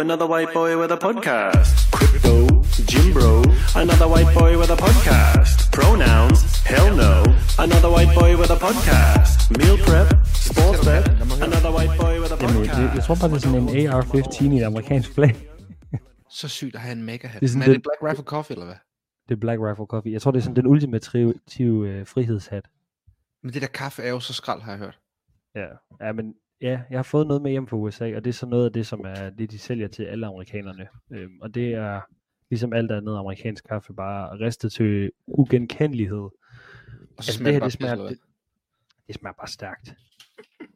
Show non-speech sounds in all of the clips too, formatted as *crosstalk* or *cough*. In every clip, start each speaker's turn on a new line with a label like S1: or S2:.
S1: another white boy with a podcast. Crypto, Jim Bro, another white boy with a podcast. Pronouns, hell no, another white boy with a podcast. Meal prep, sports bet, another white boy with a
S2: Jamen, jeg, jeg tror bare, det er sådan en AR-15 i et amerikansk flag.
S3: Så sygt at have en mega hat.
S2: Det er sådan
S3: Men er det
S2: lidt-
S3: Black Rifle Coffee, eller hvad?
S2: Det er Black Rifle Coffee. Jeg tror, det er sådan den ultimative øh, frihedshat.
S3: Men det der kaffe er jo så skrald, har jeg hørt.
S2: Ja. ja, men ja, jeg har fået noget med hjem fra USA, og det er så noget af det, som er det, de sælger til alle amerikanerne. Øhm, og det er ligesom alt andet amerikansk kaffe, bare ristet til ugenkendelighed.
S3: Og så
S2: Altså, det her, det smager, det, det smager bare stærkt.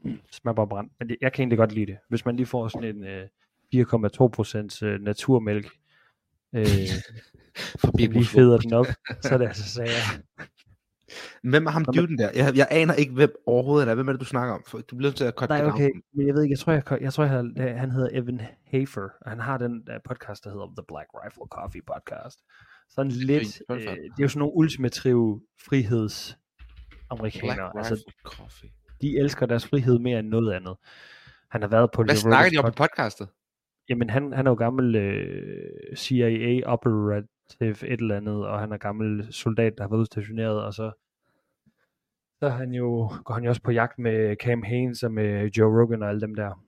S2: Det smager bare brændt. Men det, jeg kan egentlig godt lide det. Hvis man lige får sådan en øh, 4,2% øh, naturmælk, øh, *laughs* lige feder den op, så er det altså sager.
S3: Hvem er ham duden der? Jeg, jeg aner ikke, hvem overhovedet er. Hvem er det, du snakker om? For du bliver nødt til at cut
S2: Nej,
S3: det
S2: okay,
S3: down.
S2: men jeg ved ikke, jeg tror, jeg, jeg tror, jeg, jeg, han hedder Evan Hafer, og han har den der podcast, der hedder The Black Rifle Coffee Podcast. Sådan lidt, øh, det er jo sådan nogle ultimative friheds
S3: Black
S2: amerikanere. Altså,
S3: Rifle Coffee.
S2: de elsker deres frihed mere end noget andet. Han har været på
S3: Hvad snakker de om
S2: pod-
S3: på podcastet?
S2: Jamen, han, han er jo gammel øh, CIA operative et eller andet, og han er gammel soldat, der har været udstationeret, og så, så han jo, går han jo også på jagt med Cam Haines og med Joe Rogan og alle dem der.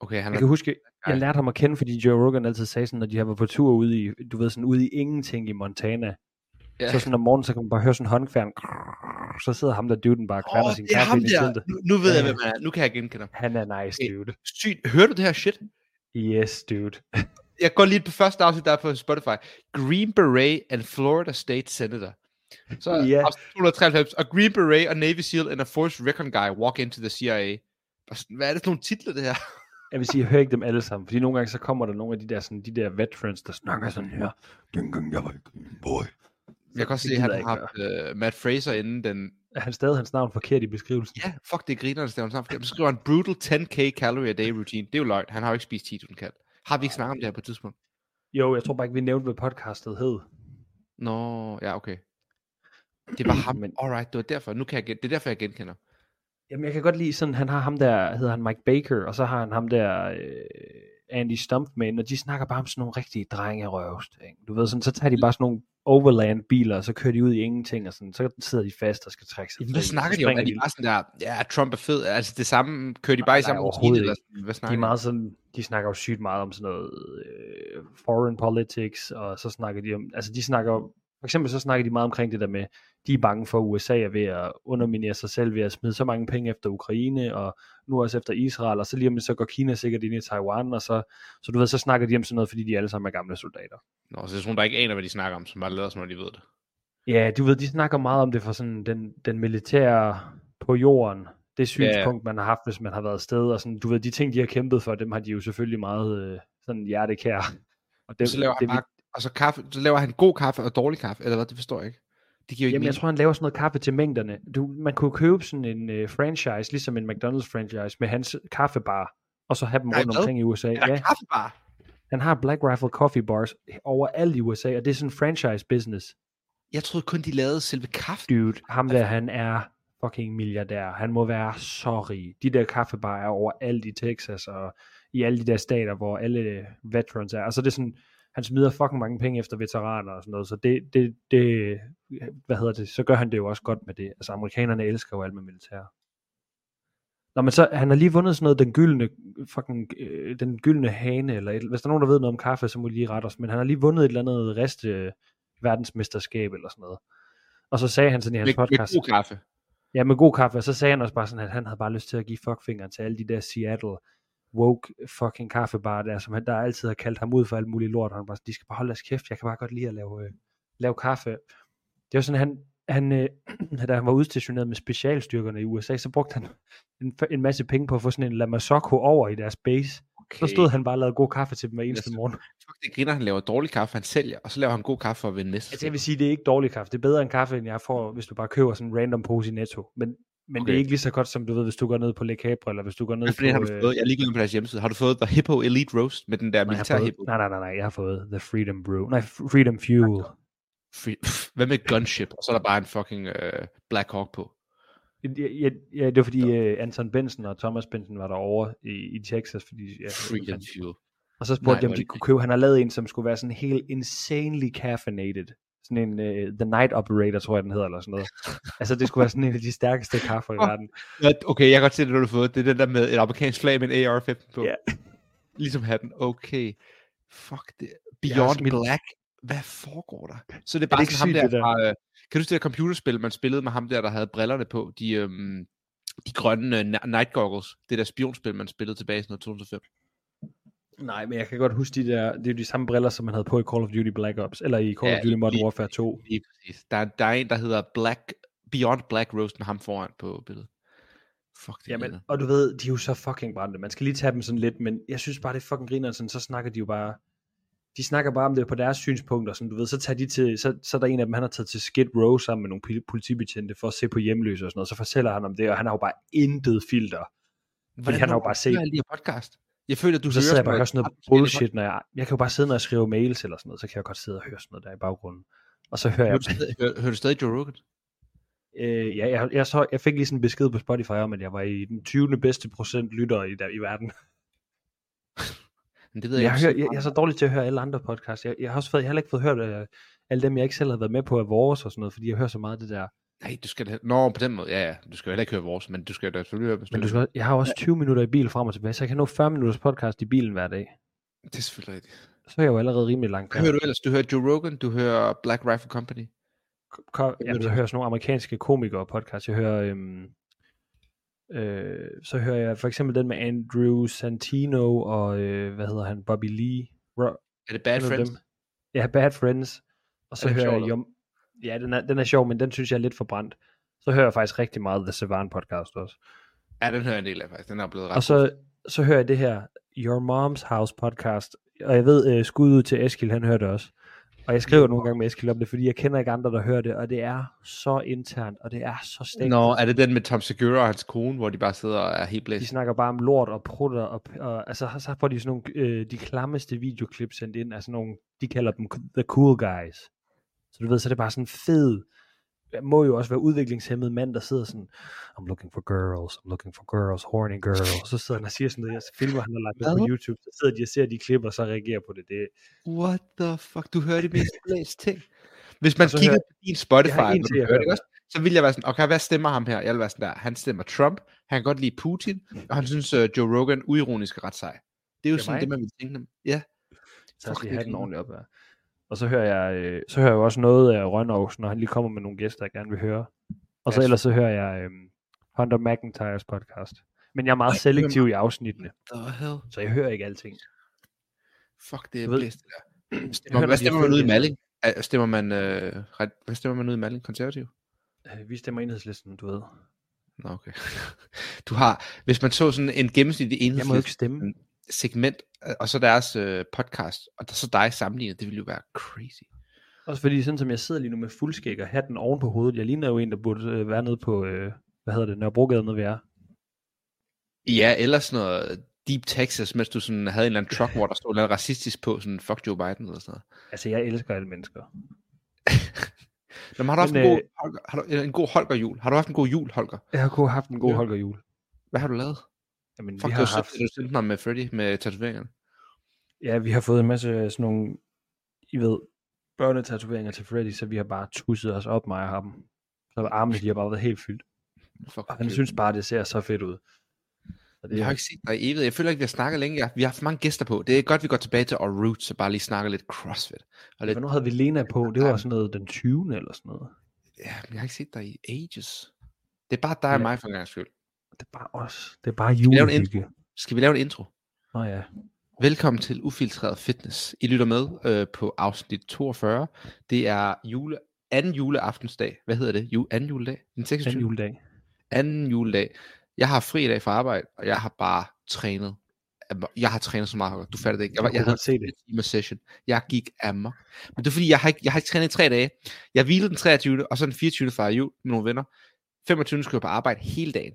S3: Okay, han
S2: Jeg
S3: er...
S2: kan huske, jeg lærte ham at kende, fordi Joe Rogan altid sagde sådan, når de har været på tur ude i, du ved, sådan ude i ingenting i Montana.
S3: Ja.
S2: Så sådan om morgenen, så kan man bare høre sådan en håndkværn. Så sidder ham der duden bare og kværner
S3: Åh,
S2: sin kaffe
S3: ham
S2: ind i
S3: der.
S2: teltet.
S3: Nu, nu ved jeg, hvem han er. Nu kan jeg genkende ham.
S2: Han er nice, dude.
S3: Sygt. Hører du det her shit?
S2: Yes, dude.
S3: Jeg går lige på første afsnit, der er på Spotify. Green Beret and Florida State Senator. Så yeah. 293. Og Green Beret og Navy SEAL and a Force Recon Guy walk into the CIA. Hvad er det for nogle titler, det her? *laughs*
S2: Jeg vil sige, jeg hører ikke dem alle sammen, fordi nogle gange så kommer der nogle af de der, sådan, de der veterans, der snakker sådan her. Dengang jeg var Green Boy.
S3: Jeg kan også se, at han har haft uh, Matt Fraser inden den...
S2: Er han stadig hans navn forkert i beskrivelsen?
S3: Ja, fuck, det griner, der staver sammen. Så skriver han brutal 10k calorie a day routine. Det er jo løgn. Han har jo ikke spist 10.000 kald. Har vi ikke snakket om det her på et tidspunkt?
S2: Jo, jeg tror bare ikke, vi nævnte, hvad podcastet hed.
S3: Nå, ja, okay. Det var ham.
S2: Men-
S3: Alright, det var derfor. Nu kan jeg gen... Det er derfor, jeg genkender.
S2: Jamen, jeg kan godt lide sådan, han har ham der, hedder han Mike Baker, og så har han ham der, øh, Andy Stumpman, og de snakker bare om sådan nogle rigtige drengerøvst. Ikke? Du ved, sådan, så tager de bare sådan nogle overland biler, og så kører de ud i ingenting, og sådan, så sidder de fast og skal trække sig
S3: Jamen, hvad snakker de om? Er de bare sådan der, ja, Trump er fed. Altså det samme, kører de bare i
S2: Nej,
S3: samme
S2: overhovedet
S3: rutine, eller sådan? Hvad
S2: de
S3: snakker
S2: er meget sådan, de snakker jo sygt meget om sådan noget øh, foreign politics, og så snakker de om, altså de snakker for eksempel så snakker de meget omkring det der med, de er bange for, at USA er ved at underminere sig selv ved at smide så mange penge efter Ukraine, og nu også efter Israel, og så lige om så går Kina sikkert ind i Taiwan, og så, så du ved, så snakker de om sådan noget, fordi de alle sammen er gamle soldater.
S3: Nå, så det er sådan, der ikke aner, hvad de snakker om, som bare lader som om, de ved det.
S2: Ja, du ved, de snakker meget om det fra sådan den, den militære på jorden, det synspunkt, man har haft, hvis man har været afsted, og sådan, du ved, de ting, de har kæmpet for, dem har de jo selvfølgelig meget øh, sådan hjertekær. Og
S3: Det, så laver han
S2: det,
S3: bare, og så, kaffe, så laver han god kaffe og dårlig kaffe, eller hvad, det forstår jeg ikke. Det giver ikke
S2: Jamen, jeg
S3: mening.
S2: tror, han laver sådan noget kaffe til mængderne. Du, man kunne købe sådan en øh, franchise, ligesom en McDonald's franchise, med hans kaffebar, og så have dem
S3: Nej,
S2: rundt
S3: hvad?
S2: omkring i USA.
S3: Er der
S2: Ja,
S3: kaffebar?
S2: han har Black Rifle Coffee Bars overalt i USA, og det er sådan en franchise business.
S3: Jeg troede kun, de lavede selve kaffe.
S2: Dude, ham der, han er fucking milliardær. Han må være så rig. De der kaffebarer er overalt i Texas, og i alle de der stater, hvor alle veterans er. Altså det er sådan, han smider fucking mange penge efter veteraner og sådan noget, så det, det, det, hvad hedder det, så gør han det jo også godt med det. Altså amerikanerne elsker jo alt med militær. Nå, men så, han har lige vundet sådan noget, den gyldne, fucking, øh, den gyldne hane, eller et, hvis der er nogen, der ved noget om kaffe, så må de lige rette os, men han har lige vundet et eller andet rest øh, verdensmesterskab eller sådan noget. Og så sagde han sådan i hans
S3: Med,
S2: podcast,
S3: med god kaffe.
S2: ja, med god kaffe, og så sagde han også bare sådan, at han havde bare lyst til at give fuckfingeren til alle de der Seattle woke fucking kaffebarer der, som han der altid har kaldt ham ud for alt muligt lort, og han bare, de skal bare holde deres kæft, jeg kan bare godt lide at lave, øh, lave kaffe. Det var sådan, han, han øh, *clears throat* da han var udstationeret med specialstyrkerne i USA, så brugte han en, en masse penge på at få sådan en Lamasocco over i deres base.
S3: Okay.
S2: Så stod han bare og lavede god kaffe til dem hver eneste morgen.
S3: Fuck, det griner, han laver dårlig kaffe, han sælger, og så laver han god kaffe for at vinde næste.
S2: Altså jeg vil sige, det er ikke dårlig kaffe. Det er bedre end kaffe, end jeg får, hvis du bare køber sådan en random pose i Netto. Men, men okay. det er ikke lige så godt, som du ved, hvis du går ned på Le Capre, eller hvis du går ned
S3: en har
S2: på...
S3: du fået? Jeg er lige gået på deres hjemmeside. Har du fået The Hippo Elite Roast med den der
S2: jeg
S3: militær hippo?
S2: nej, nej, nej, nej, jeg har fået The Freedom Brew. Nej, Freedom Fuel.
S3: Free, hvad med Gunship? Og så er der bare en fucking uh, Black Hawk på.
S2: Ja, ja, det var fordi uh, Anton Benson og Thomas Benson var derovre i, i Texas, fordi... Ja,
S3: Freedom Fuel.
S2: Og så spurgte
S3: Nej,
S2: de, om de kunne købe, han har lavet en, som skulle være sådan helt insanely caffeinated. Sådan en uh, The Night Operator, tror jeg den hedder, eller sådan noget. altså det skulle være sådan en af de stærkeste kaffer i verden.
S3: Ja, Okay, jeg kan godt se det, du har fået. Det er den der med et amerikansk flag med en AR-15 på.
S2: Ja.
S3: Ligesom hatten. Okay. Fuck det. Beyond
S2: smidt-
S3: Black. Hvad foregår der? Så det er
S2: det
S3: bare
S2: ikke
S3: sådan ham der,
S2: det der?
S3: fra... Øh, kan du huske det der computerspil, man spillede med ham der, der havde brillerne på? De, øhm, de grønne uh, night goggles. Det der spionspil, man spillede tilbage i sådan noget 2005.
S2: Nej, men jeg kan godt huske de der, det er jo de samme briller, som man havde på i Call of Duty Black Ops, eller i Call
S3: Ja,
S2: of Duty Modern
S3: lige-
S2: Warfare 2.
S3: Lige præcis. Der, er- der er en, der hedder Black, Beyond Black Rose med ham foran på billedet. Fuck det.
S2: Jamen, og du ved, de er jo så fucking brændte. Man skal lige tage dem sådan lidt, men jeg synes bare, det er fucking griner, sådan, så snakker de jo bare, de snakker bare om det på deres synspunkter, sådan, du ved, så tager de til, så, så er der en af dem, han har taget til Skid Row sammen med nogle poli- politibetjente for at se på hjemløse og sådan noget, så fortæller han om det, og han har jo bare intet filter.
S3: Hvordan
S2: han har jo bare set-
S3: her podcast? Jeg føler, at du
S2: Så sidder jeg bare og hører sådan noget bullshit, når jeg, jeg kan jo bare sidde, når jeg skriver mails eller sådan noget, så kan jeg godt sidde og høre sådan noget der i baggrunden. Og så hører
S3: Hører
S2: jeg,
S3: du, stadig, hører, hører du stadig Joe Rogan?
S2: øh, ja, jeg, jeg, så, jeg fik lige sådan en besked på Spotify om, at jeg var i den 20. bedste procent lytter i, der, i verden. *laughs*
S3: Men det ved
S2: Jeg,
S3: jeg,
S2: hører, jeg, jeg er så dårlig til at høre alle andre podcasts. Jeg, jeg har også fået, jeg har heller ikke fået hørt uh, alle dem, jeg ikke selv har været med på af vores og sådan noget, fordi jeg hører så meget det der.
S3: Nej, du skal da... Nå, på den måde, ja, ja. Du skal jo heller ikke høre vores, men du skal da selvfølgelig høre,
S2: Men
S3: du
S2: skal, jeg har også 20 minutter i bil frem og tilbage, så jeg kan nå 40 minutters podcast i bilen hver dag.
S3: Det er selvfølgelig rigtigt.
S2: Så er jeg jo allerede rimelig langt
S3: Hvad hører du ellers? Du hører Joe Rogan, du hører Black Rifle Company.
S2: Kom, jamen, så
S3: du?
S2: hører jeg sådan nogle amerikanske komikere podcast. Jeg hører, øhm, øh, så hører jeg for eksempel den med Andrew Santino og, øh, hvad hedder han, Bobby Lee. Ro-
S3: Er det Bad Friends?
S2: dem? Ja, Bad Friends. Og så hører jeg? Jom... Ja, den er, den er sjov, men den synes jeg er lidt for brændt. Så hører jeg faktisk rigtig meget The Savant podcast også.
S3: Ja, den hører jeg en del af faktisk. Den er blevet ret
S2: Og så, så hører jeg det her Your Mom's House podcast. Og jeg ved, uh, skud ud til Eskil, han hører det også. Og jeg skriver nogle gange med Eskil om det, fordi jeg kender ikke andre, der hører det, og det er så internt, og det er så stængt.
S3: Nå, er det den med Tom Segura og hans kone, hvor de bare sidder og er helt
S2: De
S3: blæst?
S2: snakker bare om lort og prutter, og, og altså, så får de sådan nogle, øh, de klammeste videoklip sendt ind, altså nogle, de kalder dem the cool guys. Så du ved, så er det bare sådan fed, jeg må jo også være udviklingshemmet mand, der sidder sådan, I'm looking for girls, I'm looking for girls, horny girls. Så sidder han og siger sådan noget, jeg filmer, han har lagt det på? YouTube, så sidder de og ser de klip, og så reagerer på det. det
S3: What the fuck? Du hører de mest blæst ting. Hvis man kigger
S2: hører-
S3: på din Spotify,
S2: Jeg en til, jeg
S3: hører det, også? så vil jeg være sådan, okay, hvad stemmer ham her? Jeg vil være sådan der, han stemmer Trump, han kan godt lide Putin, og han synes uh, Joe Rogan uironisk er ret sej. Det er jo
S2: Ja,
S3: sådan
S2: mig.
S3: det, man vil tænke. Ja,
S2: så jeg skal
S3: det
S2: have den ordentligt op her. Og så hører jeg, øh, så hører jeg også noget af Rønnovs, når han lige kommer med nogle gæster, jeg gerne vil høre. Og så
S3: Ja,
S2: ellers så hører jeg øh, Hunter McIntyres podcast. Men jeg er meget selektiv i afsnittene, så jeg hører ikke alting.
S3: Fuck, det er blæst, *clears throat* Stemmer, hvad stemmer man ud i Malling? Er- Stemmer man, øh, ret, hvad stemmer man ud i Malling? Konservativ?
S2: Øh, Vi stemmer enhedslisten, du ved.
S3: Nå, okay. *laughs* Du har, hvis man så sådan en gennemsnitlig
S2: Jeg må ikke
S3: enhedsliste
S2: stemme.
S3: Segment, øh, og så deres øh, podcast, og der, så dig sammenlignet, det ville jo være crazy.
S2: Også fordi sådan som jeg sidder lige nu med fuldskæg og hatten oven på hovedet, jeg ligner jo en, der burde øh, være nede på, øh, hvad hedder det, Nørrebrogade, nede vi er.
S3: Ja, eller sådan noget Deep Texas, mens du sådan havde en eller anden truck, hvor der stod noget racistisk på, sådan fuck Joe Biden eller sådan noget.
S2: Altså, jeg elsker alle mennesker. *laughs*
S3: Nå, men har du haft
S2: Men,
S3: en, god,
S2: øh,
S3: Holger, har du, en god Holger jul? Har du haft en god jul, Holger?
S2: Jeg har kun haft en god
S3: Ja.
S2: Holger jul.
S3: Hvad har du lavet?
S2: Jamen,
S3: Fuck,
S2: vi har
S3: har
S2: haft,
S3: du sendte mig med Freddy med tatoveringerne.
S2: ja, vi har fået en masse sådan nogle, I ved, børnetatoveringer til Freddy, så vi har bare tusset os op, mig og ham. Så armene, de har bare været helt fyldt.
S3: Fuck,
S2: Og han synes bare, det ser så fedt ud. Så det,
S3: Jeg har ikke set dig i evighed. Jeg føler ikke, vi har snakket længe. Vi har haft mange gæster på. Det er godt, vi går tilbage til our roots og bare lige snakker lidt CrossFit. Og lidt,
S2: Hvornår havde vi Lena på? Det var sådan noget den 20. eller sådan noget.
S3: ja, men jeg har ikke set dig i ages. Det er bare dig og
S2: Ja.
S3: mig for en gang skyld.
S2: Det er bare os. Det er bare
S3: vi lave en
S2: julehygge.
S3: Skal vi lave en intro?
S2: Nå ja.
S3: Velkommen til Ufiltreret Fitness. I lytter med øh, på afsnit 42. Det er jule, anden juleaftensdag. Hvad hedder det? Ju, anden juledag? Den 26.
S2: Den juledag.
S3: anden juledag. Jeg har fri i dag fra arbejde, og jeg har bare trænet. Jeg har trænet så meget, du fatter det ikke. Jeg, var,
S2: Jeg
S3: jeg havde
S2: godt se det.
S3: en session. Jeg gik amok. Men det er fordi, jeg har ikke, jeg har ikke trænet i tre dage. Jeg hvilede den 23. og så den 24. fra jul med nogle venner. 25. skulle jeg på arbejde hele dagen.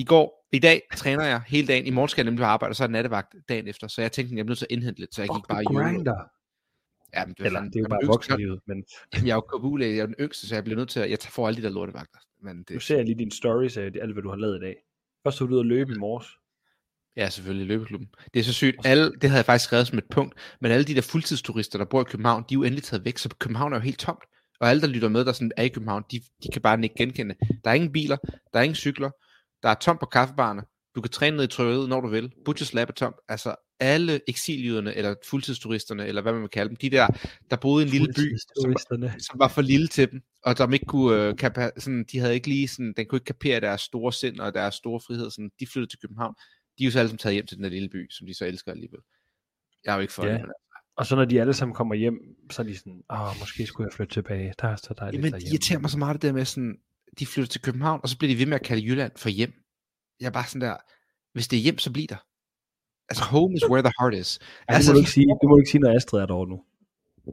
S3: I går, i dag træner jeg hele dagen. I morgen skal jeg nemlig på arbejde, og så er nattevagt dagen efter. Så jeg tænkte, jeg er nødt til at indhente lidt, så jeg gik
S2: Fuck,
S3: bare
S2: du
S3: i
S2: grinder.
S3: Ja, men det,
S2: Eller, det er jo bare voksenlivet, men *laughs*
S3: Jeg er jo kabule, jeg er den yngste, så jeg bliver nødt til at, jeg får alle de der lortevagter. Men
S2: nu
S3: det,
S2: ser jeg lige dine stories af alt, hvad du har lavet i dag. Først så du ud at løbe i morges.
S3: Ja, selvfølgelig løbeklubben. Det er så sygt. Alle, det havde jeg faktisk skrevet som et punkt, men alle de der fuldtidsturister, der bor i København, de er jo endelig taget væk, så København er jo helt tomt. Og alle, der lytter med, der sådan er i København, de, de kan bare ikke genkende. Der er ingen biler, der er ingen cykler, der er tomt på kaffebarne, du kan træne ned i trykkeriet, når du vil. Butchers Lab er tomt. Altså alle eksiljyderne, eller fuldtidsturisterne, eller hvad man vil kalde dem, de der, der boede i en lille by, som, som var for lille til dem, og som ikke kunne, øh, kapa- sådan, de havde ikke lige sådan, den kunne ikke kapere deres store sind og deres store frihed, sådan, de flyttede til København. De er jo så alle sammen taget hjem til den der lille by, som de så elsker alligevel. Jeg er jo ikke for
S2: Ja.
S3: det. Men,
S2: Og så når de alle sammen kommer hjem, så er de sådan, åh, måske skulle jeg flytte tilbage. Der er så dejligt
S3: Jamen, det irriterer mig så meget det der med sådan, de flytter til København, og så bliver de ved med at kalde Jylland for hjem. Jeg er bare sådan der, hvis det er hjem, så bliv der. Altså, home is where the heart is. *laughs*
S2: Ja, det,
S3: altså,
S2: må du ikke sige, det må du ikke sige, når Astrid er derovre nu.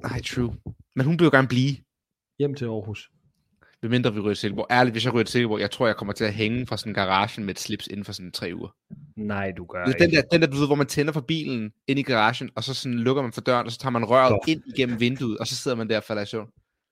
S3: Nej, true. Men hun vil jo gerne blive,
S2: Hjem til Aarhus.
S3: medmindre vi ryger til Silkeborg. Ærligt, hvis jeg ryger til Silkeborg, jeg tror, jeg kommer til at hænge fra sådan en garage med et slips inden for sådan tre uger.
S2: Nej, du gør
S3: Det
S2: ikke.
S3: den der, den der, du ved, hvor man tænder for bilen ind i garagen, og så sådan lukker man for døren, og så tager man røret
S2: Nå.
S3: ind igennem vinduet, og så sidder man der og falder i søvn.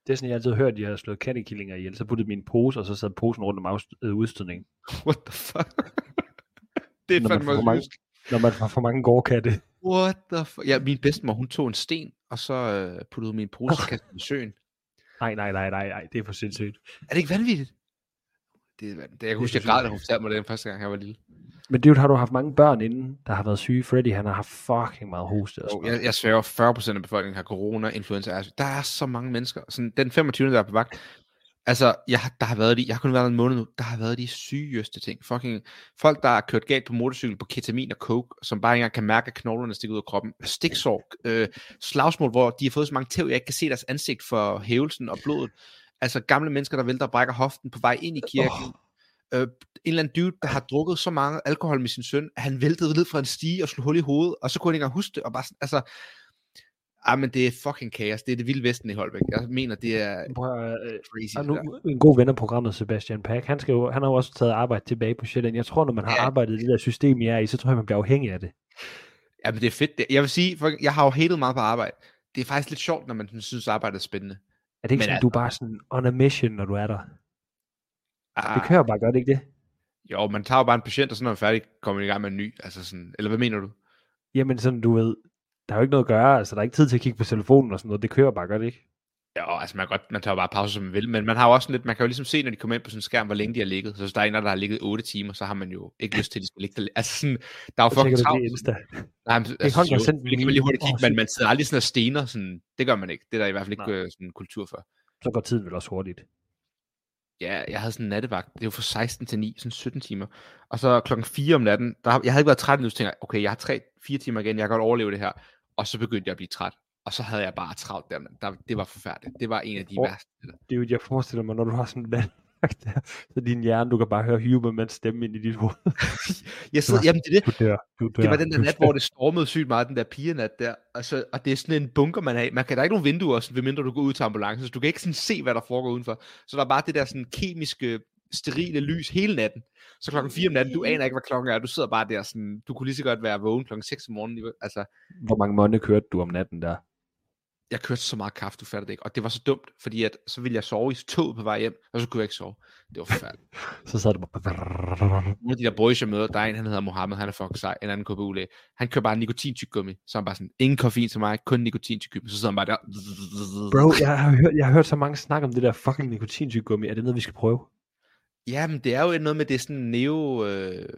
S2: Det er sådan, jeg altid har hørt, at de har slået kattekillinger ihjel. Så puttede min pose, og så sad posen rundt om afst- øh, udstødningen.
S3: What the fuck? *laughs* det er
S2: Når man
S3: fandme også
S2: mange-. Når man får for mange gårdkatte.
S3: What the fuck? Ja, min bedstemor, hun tog en sten, og så øh, puttede min pose og kastede i søen.
S2: Nej, nej, nej, nej, nej, det er for sindssygt.
S3: Er det ikke vanvittigt? Det er vanvittigt. Jeg kan huske, jeg græd, da hun fortalte mig det den første gang, jeg var lille.
S2: Men dude, har du haft mange børn inden, der har været syge? Freddy, han har haft fucking meget hoste. Og sådan
S3: jeg, jeg sværger, 40% af befolkningen har corona, influenza. Altså, der er så mange mennesker. Sådan, den 25. der er på vagt. Altså, jeg, der har været de, jeg har kun været en måned nu, der har været de sygeste ting. Fucking folk, der har kørt galt på motorcykel på ketamin og coke, som bare ikke engang kan mærke, at knoglerne stikker ud af kroppen. Stiksår, øh, slagsmål, hvor de har fået så mange tæv, jeg ikke kan se deres ansigt for hævelsen og blodet. Altså gamle mennesker, der vælter og brækker hoften på vej ind i kirken.
S2: Åh.
S3: Øh, en eller anden dude, der har drukket så meget alkohol med sin søn, at han væltede ned fra en stige og slog hul i hovedet, og så kunne han ikke engang huske det, og bare sådan, altså, ah, men det er fucking kaos, det er det vilde vesten i Holbæk, jeg mener, det er.
S2: Prøv, øh,
S3: crazy.
S2: nu, en god ven af programmet, Sebastian Pack, han, skal jo, han har jo også taget arbejde tilbage på Sjælland. Jeg tror, når man har
S3: Ja.
S2: arbejdet i det der system, I er i, så tror jeg, man bliver afhængig af det.
S3: Ja, men det er fedt. Det. Jeg vil sige, for jeg har jo hatet meget på arbejde. Det er faktisk lidt sjovt, når man synes, arbejdet er spændende.
S2: Er det ikke
S3: Men
S2: sådan, du er bare sådan on a mission, når du er der?
S3: Ah,
S2: Det kører bare godt, ikke det?
S3: Jo, man tager jo bare en patient, og så når man er færdig, kommer man i gang med en ny. Altså sådan, eller hvad mener du?
S2: Jamen sådan, du ved, der er jo ikke noget at gøre, altså der er ikke tid til at kigge på telefonen og sådan noget, det kører bare godt, ikke?
S3: Ja, altså man, godt, man tager jo bare pause, som man vil, men man har jo også lidt, man kan jo ligesom se, når de kommer ind på sådan en skærm, hvor længe de har ligget. Så hvis der er en, der har ligget 8 timer, så har man jo ikke lyst til, at de skal ligge der. Altså sådan, der er jo fucking travlt.
S2: det.
S3: Nej, men, altså,
S2: Holger
S3: jo, det kan man lige hurtigt kigge, men man sidder aldrig sådan og stener, sådan, det gør man ikke. Det er der i hvert fald ikke
S2: Nej.
S3: øh, sådan en kultur for.
S2: Så går tiden vel også hurtigt.
S3: Ja, jeg havde sådan en nattevagt. Det var fra 16 til 9, sådan 17 timer. Og så klokken 4 om natten, der, jeg havde ikke været træt endnu, så tænkte jeg, okay, jeg har 3-4 timer igen, jeg kan godt overleve det her. Og så begyndte jeg at blive træt. Og så havde jeg bare travlt der, der, det var forfærdeligt. Det var en af de
S2: Åh.
S3: værste. Det
S2: er jo, jeg forestiller mig, når du har sådan en *laughs* nattevagt der, så din hjerne, du kan bare høre Hubermans stemme ind i dit hoved. *laughs*
S3: Jeg sidder, jamen det det.
S2: Du dør, du dør.
S3: Det var den der nat, hvor det stormede sygt meget, den der pigenat der. Altså, og det er sådan en bunker, man har. Man kan, der er ikke nogen vinduer, sådan, medmindre du går ud til ambulancen, så du kan ikke sådan se, hvad der foregår udenfor. Så der er bare det der sådan kemiske, sterile lys hele natten. Så klokken 4 om natten, du aner ikke, hvad klokken er. Du sidder bare der sådan, du kunne lige så godt være vågen klokken 6 om morgenen. Altså,
S2: Hvor mange måneder kørte du om natten der?
S3: Jeg kørte så meget kaffe, du fatter det ikke. Og det var så dumt, fordi at, så ville jeg sove i toget på vej hjem, og så kunne jeg ikke sove. Det var forfærdeligt. *laughs*
S2: Så sad du bare...
S3: Nogle af de der boys, jeg møder, der er en, han hedder Mohammed, han er fucking sej, en anden KBU læge. Han kører bare nikotintyggegummi, så han bare sådan, ingen koffein til mig, kun nikotintyggegummi. Så sidder han bare der.
S2: Bro, jeg har, hørt, jeg har hørt så mange snakke om det der fucking nikotintyggegummi. Er det noget, vi skal prøve?
S3: Ja, men det er jo noget med, det sådan neo... Øh,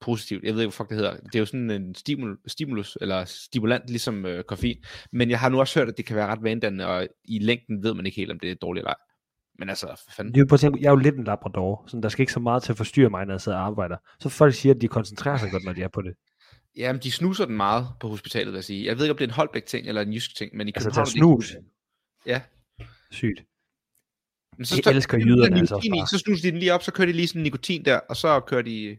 S3: positivt. Jeg ved ikke, hvad fuck det hedder. Det er jo sådan en stimul, stimulus, eller stimulant, ligesom øh, koffein. Men jeg har nu også hørt, at det kan være ret vanedannende, og i længden ved man ikke helt, om det er dårligt eller ej. Men altså, for fanden.
S2: Det er jo, tænke, jeg er jo lidt en labrador, så der skal ikke så meget til at forstyrre mig, når jeg sidder og arbejder. Så folk siger, at de koncentrerer sig godt, når de er på det.
S3: Jamen, de snuser den meget på hospitalet, vil jeg sige. Jeg ved ikke, om det er en Holbæk-ting, eller en jysk ting, men i
S2: Altså,
S3: København... er det ikke-
S2: snus.
S3: Ja.
S2: Sygt.
S3: Men
S2: Jeg
S3: tager-
S2: elsker
S3: så
S2: jyderne altså også bare.
S3: Så snuser de den lige op, så kører de lige sådan nikotin der, og så kører de,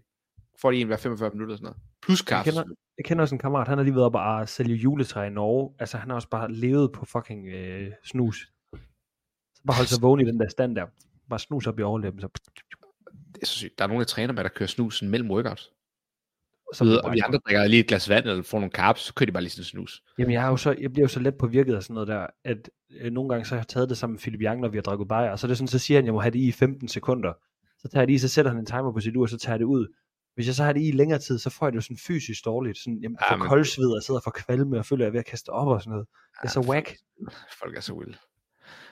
S3: får de en hver 45 minutter og sådan noget. Plus
S2: Jeg
S3: kaffe.
S2: kender, jeg kender også en kammerat, han har lige været op og sælge juletræ i Norge. Altså, han har også bare levet på fucking øh, snus. Så bare holde sig vågen i den der stand der. Bare snus op i overlæben, så...
S3: Det er så sygt. Der er nogen, der træner med, der kører snus sådan mellem workouts.
S2: så
S3: ved, og vi andre drikker lige et glas vand, eller får nogle carbs, så kører de bare lige sådan snus.
S2: Jamen, jeg, er jo så, jeg bliver jo så let påvirket af sådan noget der, at øh, nogle gange så har jeg taget det sammen med Philip Young, når vi har drukket bajer, og så er det sådan, så siger han, at jeg må have det i 15 sekunder. Så tager jeg det i, så sætter han en timer på sit ur, så tager jeg det ud. Hvis jeg så har det i længere tid, så får jeg det jo sådan fysisk dårligt. Sådan, jamen,
S3: Ja,
S2: jeg får
S3: men-
S2: koldsved, og sidder for kvalme, og føler, at jeg er ved at kaste op og sådan noget. Det er så
S3: Ja,
S2: whack.
S3: Folk er så vilde.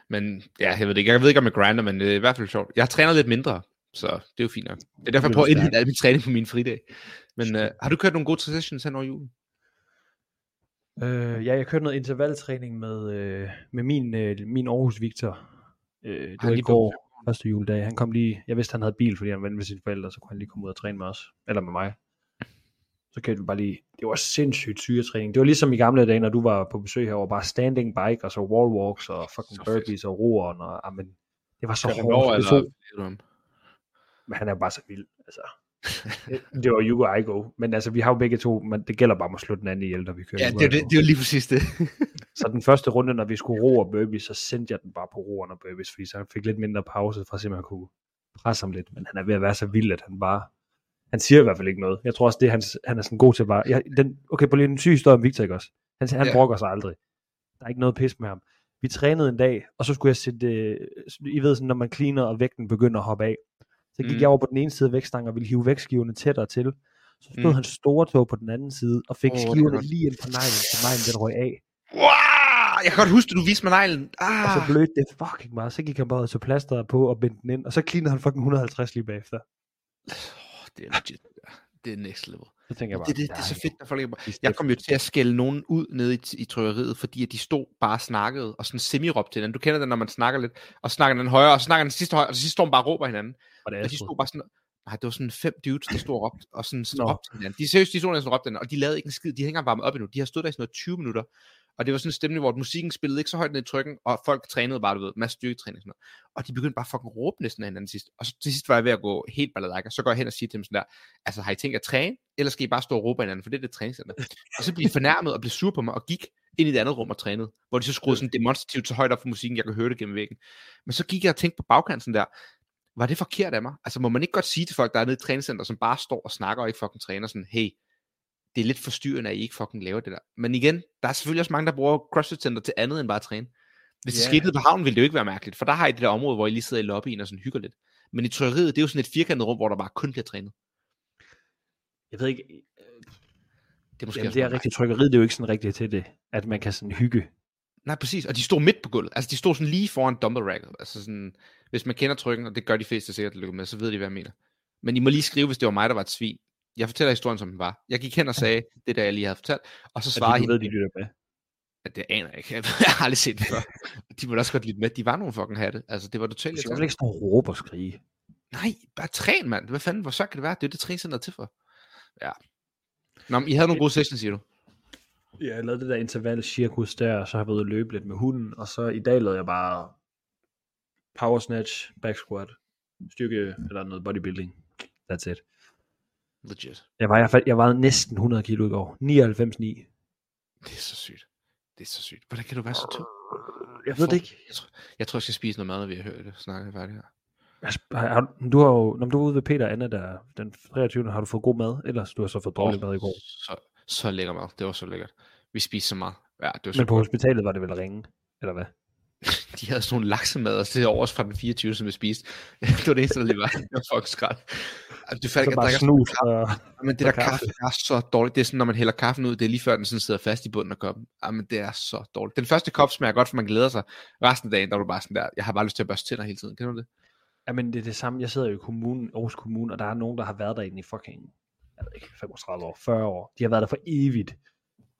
S3: Men ja, jeg ved det ikke. Jeg ved ikke, om jeg grinder, men det er i hvert fald sjovt. Jeg træner lidt mindre, så det er jo fint nok. Det er derfor, jeg
S2: er
S3: prøver at indhente al min træning på min fridag. Men øh, har du kørt nogle gode transitions hen over julen?
S2: Øh, ja, jeg kørte noget intervaltræning med, øh, med min, øh, min Aarhus Victor. Øh, det
S3: Han
S2: var i går, første juledag. Han kom lige, jeg vidste, han havde bil, fordi han var ven med sine forældre, så kunne han lige komme ud og træne med os. Eller med mig. Så kørte vi bare lige, det var sindssygt syretræning. Det var ligesom i gamle dage, når du var på besøg herovre, bare standing bike, og så wall walks, og fucking
S3: Så fedt.
S2: burpees, og roeren, og amen, det var så hårdt.
S3: over, eller
S2: men han er bare så vild. Altså. Det- det var Hugo og I go. Men altså, vi har jo begge to, men det gælder bare om at slå den anden ihjel, når vi kører.
S3: Ja,
S2: Hugo
S3: det er, det, det er jo lige præcis det. *laughs*
S2: Så den første runde, når vi skulle ro og burpees, så sendte jeg den bare på roeren og burpees, fordi så han fik lidt mindre pause, for at simpelthen kunne presse ham lidt. Men han er ved at være så vild, at han bare... Han siger i hvert fald ikke noget. Jeg tror også, det hans, han er sådan god til bare... Jeg, den, okay, på lige en syg historie om Victor, ikke også? Han, han
S3: ja.
S2: brokker sig aldrig. Der er ikke noget pis med ham. Vi trænede en dag, og så skulle jeg sætte... Øh, I ved sådan, når man cleaner, og vægten begynder at hoppe af. Så gik
S3: Mm.
S2: jeg over på den ene side af vægtstangen og ville hive vægtskiverne tættere til. Så stod
S3: Mm.
S2: hans store tog på den anden side, og fik oh,
S3: er
S2: skiverne lige ind på neglen, så neglen den røg af.
S3: Wow! Jeg kan godt huske, at du viste mig neglen. Ah.
S2: Og så blødte det fucking meget. Så gik han bare ud til plasteret på og bindte den ind. Og så cleanede han fucking 150 lige bagefter.
S3: Åh, det er legit. Det er next level.
S2: Så tænker jeg bare,
S3: Det, det, det er så fedt, når folk.
S2: Det
S3: Jeg kom jo til at skælde nogen ud nede i, i trykkeriet, fordi at de stod bare og snakkede, og sådan semi til hinanden. Du kender det, når man snakker lidt, og snakker den højere, og så snakker den sidste højere, og så sidst står man bare og råber hinanden.
S2: Og det er
S3: Og de stod bare sådan, nej, det var sådan fem dudes, der stod og råbte, og sådan
S2: Nå.
S3: råbte til hinanden. De seriøst, de stod og råbte hinanden, og de lavede ikke en skid, de hænger varmet op endnu. De har stået der i sådan noget 20 minutter, og det var sådan en stemning, hvor musikken spillede ikke så højt ned i trykken, og folk trænede bare, du ved, masser styrketræning og sådan noget. Og de begyndte bare fucking råbe næsten af hinanden sidst. Og så til sidst var jeg ved at gå helt balalaika, så går jeg hen og siger til dem sådan der, altså har I tænkt at træne, eller skal I bare stå og råbe af hinanden, for det er det træningscenter. og så blev de fornærmet og blev sur på mig, og gik ind i det andet rum og trænede, hvor de så skruede sådan demonstrativt så højt op for musikken, jeg kunne høre det gennem væggen. Men så gik jeg og tænkte på bagkanten der, var det forkert af mig? Altså må man ikke godt sige til folk, der er nede i træningscenter, som bare står og snakker og ikke fucking træner, sådan, hey, det er lidt forstyrrende, at I ikke fucking laver det der. Men igen, der er selvfølgelig også mange, der bruger CrossFit Center til andet end bare at træne. Hvis det
S2: Ja.
S3: skete på havnen, ville det jo ikke være mærkeligt, for der har I det der område, hvor I lige sidder i lobbyen og sådan hygger lidt. Men i trykkeriet, det er jo sådan et firkantet rum, hvor der bare kun bliver trænet.
S2: Jeg ved ikke,
S3: Det er måske
S2: jamen, det er
S3: meget
S2: rigtig trykkeriet, det er jo ikke sådan rigtigt til det, at man kan sådan hygge.
S3: Nej, præcis. Og de stod midt på gulvet. Altså, de stod sådan lige foran dumbbell racket. Altså sådan, hvis man kender trykken, og det gør de fleste sikkert, der lykker med, så ved de, hvad jeg mener. Men I må lige skrive, hvis det var mig, der var et svin. Jeg fortæller historien, som den var. Jeg gik hen og sagde, *laughs* det der, jeg lige havde fortalt, og så svarede
S2: du
S3: hende,
S2: ved, de lytter med.
S3: at det aner jeg ikke. *laughs* Jeg har aldrig set det før. *laughs* De må også godt lide med. De var nogle fucking hatte. Altså, det var totalt
S2: skal hvert fald ikke stå og råbe og skrige.
S3: Nej, bare træn, mand. Hvad fanden, hvor så kan det være? Det er det træningscenter er til for. Ja. Nå, men I havde nogle gode sessions, siger du?
S2: Ja, jeg lavede det der interval cirkus der, og så har jeg været ude løbe lidt med hunden, og så i dag lavede jeg bare power snatch, back squat, styrke, eller noget bodybuilding. That's it.
S3: Legit.
S2: Jeg var, fald- jeg var næsten 100 kilo i går. 99,9.
S3: Det er så sygt. Det er så sygt. Hvordan kan du være så tung?
S2: Jeg ved det ikke.
S3: Jeg tror, jeg, tror, jeg skal spise noget mad, når vi har hørt det. Snakker færdigt her.
S2: Altså, har, har, du har jo, når du var ude ved Peter og Anna der, den 23. har du fået god mad, ellers du har så fået dårlig mad i går.
S3: Så, så lækker mad. Det var så lækkert. Vi spiste så meget. Ja, det var så
S2: Men på
S3: godt.
S2: hospitalet var det vel ringe, eller hvad? *laughs*
S3: De havde sådan nogle laksemad, er overs fra den 24, som vi spiste. *laughs* det var det eneste, der lige var. *laughs* Det var fucking skrald. Du
S2: Så
S3: fandt ikke,
S2: bare snus og...
S3: Men det der kaffe.
S2: kaffe.
S3: er så dårligt. Det er sådan, når man hælder kaffen ud, det er lige før den sådan sidder fast i bunden af koppen. Jamen, det er så dårligt. Den første kop smager godt, for man glæder sig. Resten af dagen, der er du bare sådan der, jeg har bare lyst til at børste tænder hele tiden. Kender du det?
S2: Jamen, det er det samme. Jeg sidder jo i kommunen, Aarhus Kommune, og der er nogen, der har været derinde i fucking, jeg ved ikke, 35 år, 40 år. De har været der for evigt.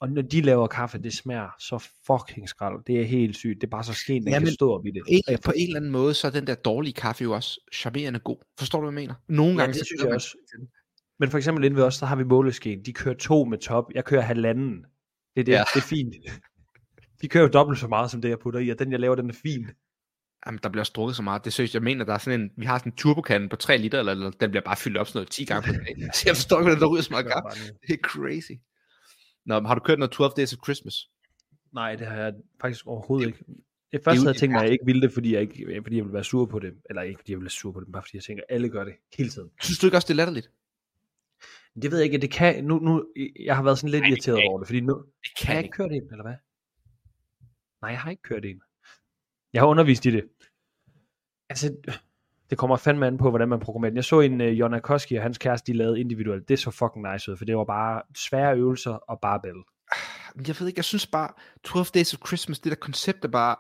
S2: Og når de laver kaffe, det smager så fucking skrald. Det er helt sygt. Det er bare så skænt, den
S3: Jamen,
S2: kan stå op i det.
S3: En, på en eller anden måde, så er den der dårlige kaffe jo også charmerende god. Forstår du, hvad jeg mener? Nogle
S2: Ja,
S3: gange,
S2: det
S3: så
S2: synes jeg
S3: man-
S2: også. Men for eksempel inde ved os, så har vi måleskeen. De kører to med top. Jeg kører halvanden. Det er det.
S3: Ja.
S2: Ja. Det er fint. De kører jo dobbelt så meget, som det jeg putter i, og den jeg laver, den er fin.
S3: Jamen, der bliver også drukket så meget. Det seriøst, jeg mener, der er sådan en, vi har sådan en turbokande på 3 liter, eller, eller den bliver bare fyldt op sådan noget 10 gange på dagen. *laughs* Altså, jeg forstår ikke, hvordan der ryger så meget kaffe. Det er crazy. Nå, har du kørt noget 12 Days of Christmas?
S2: Nej, det har jeg faktisk overhovedet ikke. Jeg først havde jeg
S3: det
S2: tænkt mig, at jeg ikke ville det, fordi jeg, ikke, fordi jeg ville være sur på det. Eller ikke, fordi jeg ville være sur på det, men bare fordi jeg tænker, at alle gør det hele tiden.
S3: Synes du ikke også, det er latterligt?
S2: Det ved jeg ikke, det kan, nu, nu, jeg har været sådan lidt
S3: Nej, det
S2: irriteret over det, fordi nu,
S3: Det
S2: kan jeg ikke kørt en, eller hvad? Nej, jeg har ikke kørt en. Jeg har undervist i det. Altså, Det kommer fandme an på, hvordan man programmerer den. Jeg så en uh, Jonna Koski og hans kæreste, de lavede individuelt. Det så fucking nice ud, for det var bare svære øvelser og barbell.
S3: Jeg ved ikke, jeg synes bare, 12 Days of Christmas, det der koncept er bare,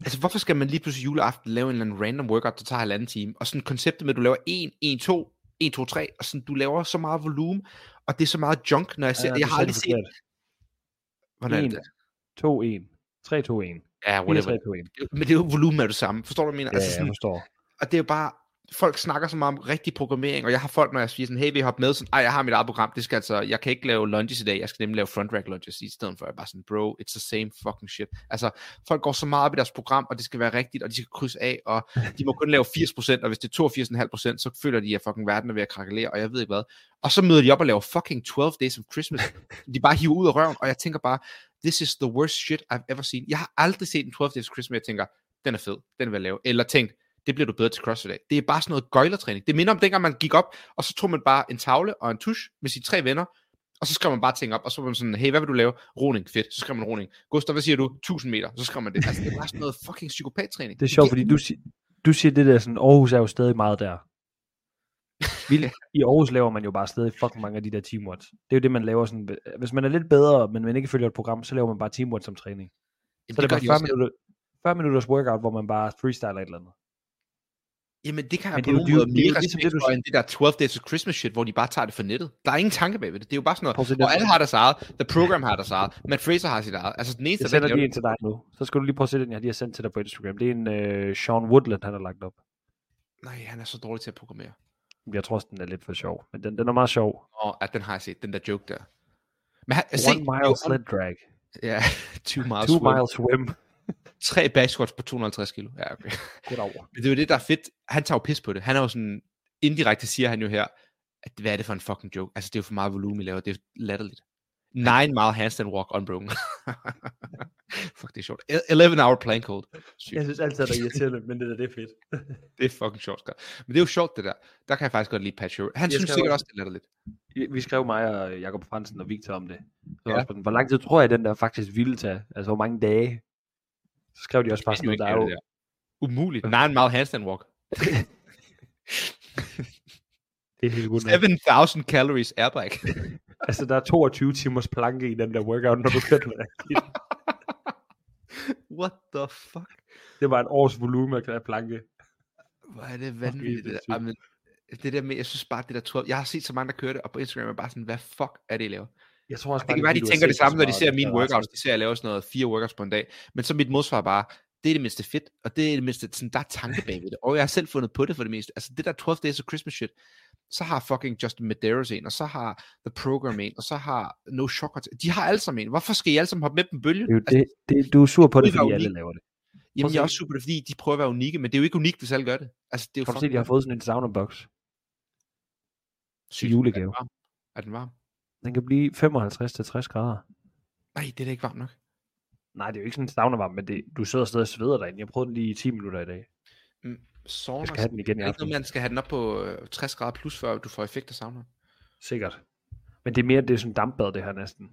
S3: altså hvorfor skal man lige pludselig juleaften lave en eller anden random workout, der tager halvanden time, og sådan konceptet med, at du laver 1, 1, 2, 1, 2, 3, og sådan, du laver så meget volumen, og det er så meget junk, når jeg ser,
S2: Ja,
S3: jeg har aldrig set, hvordan er
S2: En.
S3: det?
S2: 2, 1. 3, 2, 1.
S3: Ja,
S2: 4,
S3: whatever.
S2: 3, 2, 1.
S3: Men det er jo volumen er det samme, forstår du, hvad jeg mener?
S2: Ja,
S3: altså,
S2: jeg
S3: sådan,
S2: forstår
S3: og det er jo bare, folk snakker så meget om rigtig programmering, og jeg har folk, når jeg siger sådan, hey, vi hopper med, sådan, ej, jeg har mit eget program, det skal altså, jeg kan ikke lave lunges i dag, jeg skal nemlig lave front rack lunges i stedet for, jeg bare sådan, bro, it's the same fucking shit. Altså, folk går så meget op i deres program, og det skal være rigtigt, og de skal krydse af, og de må kun lave 80%, og hvis det er 82,5%, så føler de, at fucking verden er ved at krakelere, og jeg ved ikke hvad. Og så møder de op og laver fucking 12 Days of Christmas, de bare hiver ud af røven, og jeg tænker bare, this is the worst shit I've ever seen. Jeg har aldrig set en 12 Days of Christmas, jeg tænker, den er fed, den vil jeg lave. Eller tænkt, det bliver du bedre til CrossFit af. Det er bare sådan noget gøjlertræning. Det minder om dengang, man gik op, og så tog man bare en tavle og en tusch med sine tre venner, og så skrev man bare ting op, og så var man sådan, hey, hvad vil du lave? Roning, fedt. Så skrev man roning. Gustav, hvad siger du? 1000 meter. Så skrev man det. Altså, det er bare sådan noget fucking psykopattræning.
S2: Det er sjovt, fordi du, du siger det der sådan, Aarhus er jo stadig meget der. Vi, I Aarhus laver man jo bare stadig fucking mange af de der teamworks. Det er jo det, man laver sådan, hvis man er lidt bedre, men man ikke følger et program, så laver man bare teamworks som træning.
S3: Jamen,
S2: Så er det
S3: gør
S2: bare
S3: de
S2: 40
S3: også.
S2: minutter, 40 minutters workout, hvor man bare freestyler et eller andet.
S3: Jamen, det kan jeg på
S2: det
S3: nogen måde
S2: er jo ligesom
S3: mere
S2: det, du
S3: end det der 12 Days of Christmas shit, hvor de bare tager det for nettet. Der er ingen tanke bag ved det. Det er jo bare sådan noget,
S2: den.
S3: og alle har deres eget. The Program har deres eget. Matt Fraser har sit eget. Altså, den eneste,
S2: Jeg
S3: der
S2: sender
S3: laver
S2: lige en til dig nu. Så skal du lige prøve at se den, jeg lige har sendt til dig på Instagram. Det er en uh, Sean Woodland, han har lagt op.
S3: Nej, han er så dårlig til at programmere.
S2: Jeg tror også, den er lidt for sjov. Men den, den er meget sjov.
S3: Og at den har jeg set, den der joke der. Men han,
S2: One
S3: se,
S2: mile sled drag.
S3: Ja, *laughs* 20 miles
S2: Two
S3: swim.
S2: mile swim. *laughs*
S3: Tre back squats på 250 kilo. Ja, okay.
S2: Godt over.
S3: Men det er jo det, der er fedt. Han tager jo pis på det. Han er jo sådan, indirekte siger han jo her, at hvad er det for en fucking joke? Altså, det er jo for meget volumen, I laver. Det er jo latterligt. Nine mile handstand walk unbroken. *laughs* Fuck, det er sjovt. E- 11 hour plank hold. Sygt.
S2: Jeg synes altid, at det er irriterende, men det, der, det er fedt. *laughs*
S3: Det er fucking sjovt, Scott. Men det er jo sjovt, det der. Der kan jeg faktisk godt lide Pat. Han
S2: Jeg
S3: synes sikkert
S2: også-
S3: det er latterligt.
S2: Vi- skrev mig og Jakob Fransen og Victor om det. Så
S3: Ja.
S2: ja. også på den. Hvor lang tid tror jeg, den der faktisk ville tage? Altså, hvor mange dage? Så skrev de også bare
S3: Det er
S2: sådan noget, der er jo...
S3: det der. Umuligt. Nine mile handstand walk. *laughs*
S2: Det er helt godt. nok.
S3: 7000 calories airbike. *laughs*
S2: Altså, der er 22 timers planke i den der workout, når du kører den. *laughs*
S3: What the fuck?
S2: Det var en års volumen af planke.
S3: Hvor er det vanvittigt,
S2: det er
S3: det
S2: sygt.
S3: der. Amen, det der med, jeg synes bare, det der 12, jeg har set så mange, der kører det, og på Instagram er bare sådan, hvad fuck er det, I laver?
S2: Jeg tror også
S3: Det kan være, de tænker det samme, når de ser mine workouts. De ser, at jeg laver sådan noget fire workouts på en dag. Men så mit modsvar er bare, det er det mindste fedt, og det er det mindste, sådan, der er tanke bag ved det. Og jeg har selv fundet på det for det meste. Altså det der 12 Days of Christmas shit, så har fucking Justin Medeiros en, og så har The Program en, og så har No Shortcuts. De har alle sammen en. Hvorfor skal I alle sammen hoppe med på en bølge?
S2: Det er jo
S3: Altså,
S2: det, det, du er sur på det,
S3: det
S2: fordi alle laver det.
S3: jamen,
S2: at
S3: jeg er også super, det er, fordi de prøver at være unikke, men det er jo ikke unikt, hvis alle gør det. Altså, det er jo
S2: Kan du se, de har fået sådan en sauna box.
S3: sygt.
S2: julegave.
S3: Er den varm? Er den varm?
S2: Den kan blive 55-60 grader.
S3: Nej, det er da ikke varmt nok.
S2: Nej, det er jo ikke sådan en saunavarm, men det, du sidder stadig og sveder derinde. Jeg prøvede den lige i 10 minutter i dag.
S3: Mm, sauna,
S2: Jeg skal have den igen i
S3: er
S2: aften.
S3: man skal have den op på øh, 60 grader plus, før du får effekt af sauna?
S2: Sikkert. Men det er mere, det er sådan en dampbad, det her næsten.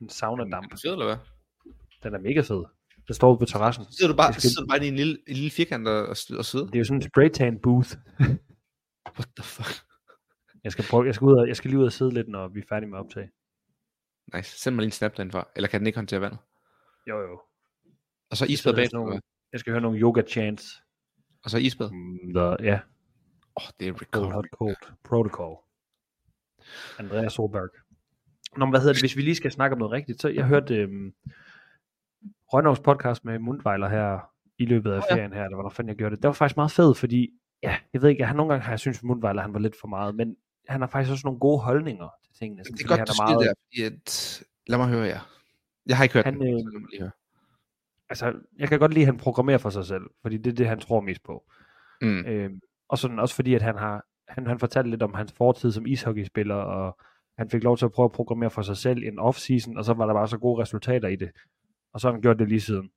S2: En sauna-damp.
S3: Er du fed, eller hvad?
S2: Den er mega fed. Den står ude på terrassen.
S3: Så sidder du bare,
S2: Jeg skal-
S3: sidder du bare i en lille, en lille firkant og, og, og sidder?
S2: Det er jo sådan en spraytan booth.
S3: What the fuck?
S2: Jeg skal, prøve, jeg skal, ud og, jeg skal lige ud og sidde lidt, når vi er færdige med at optage.
S3: Nice. Send mig lige en snap derindfra. Eller kan den ikke håndtere vandet?
S2: Jo, jo.
S3: Og så
S2: Jeg
S3: isbad bag.
S2: nogle- Jeg skal høre nogle yoga chants.
S3: Og så isbad.
S2: Mm, The, ja,
S3: Åh, oh, det er
S2: cold,
S3: recovery.
S2: hot, cold. Protocol. Andreas Solberg. Nå, men hvad hedder det? Hvis vi lige skal snakke om noget rigtigt, så jeg hørte øhm, Rønnovs podcast med Mundvejler her i løbet af
S3: Åh, ja.
S2: ferien her, eller hvornår fanden jeg gjorde det. Det var faktisk meget fedt, fordi, ja, jeg ved ikke, han nogle gange har jeg synes, at Mundvejler han var lidt for meget, men han har faktisk også nogle gode holdninger til tingene. sådan,
S3: Det er godt,
S2: han er meget,
S3: der, fordi at... Lad mig høre jer. Jeg har ikke hørt
S2: Han,
S3: den,
S2: øh,
S3: så lad mig lige høre.
S2: altså, jeg kan godt lide, at han programmerer for sig selv, fordi det er det, han tror mest på.
S3: Mm.
S2: Øhm, og sådan også fordi, at han har han, han fortalte lidt om hans fortid som ishockeyspiller, og han fik lov til at prøve at programmere for sig selv i en off-season, og så var der bare så gode resultater i det. Og så har han gjort det lige siden.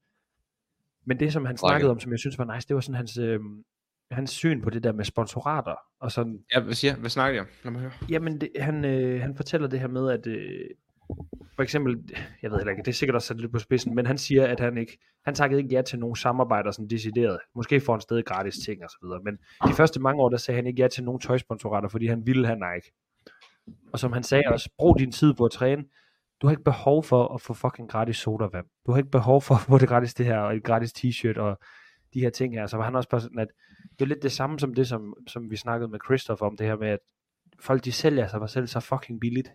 S2: Men det, som han snakkede om, som jeg synes var nice, det var sådan hans, øhm, hans syn på det der med sponsorater. Og sådan,
S3: Ja, hvad siger Hvad snakker I om? Lad mig høre.
S2: jamen, det, han, øh, han fortæller det her med, at øh, for eksempel, jeg ved heller ikke, det er sikkert også sat lidt på spidsen, men han siger, at han ikke, han takkede ikke ja til nogen samarbejder sådan decideret. Måske får han stadig gratis ting og så videre, men de første mange år, der sagde han ikke ja til nogen tøjsponsorater, fordi han ville have Nike. Og som han sagde også, brug din tid på at træne. Du har ikke behov for at få fucking gratis sodavand. Du har ikke behov for at få det gratis det her, og et gratis t-shirt, og de her ting her. Så var han også bare sådan, at det er lidt det samme som det, som, som vi snakkede med Christoph om, det her med, at folk de sælger sig selv så fucking billigt.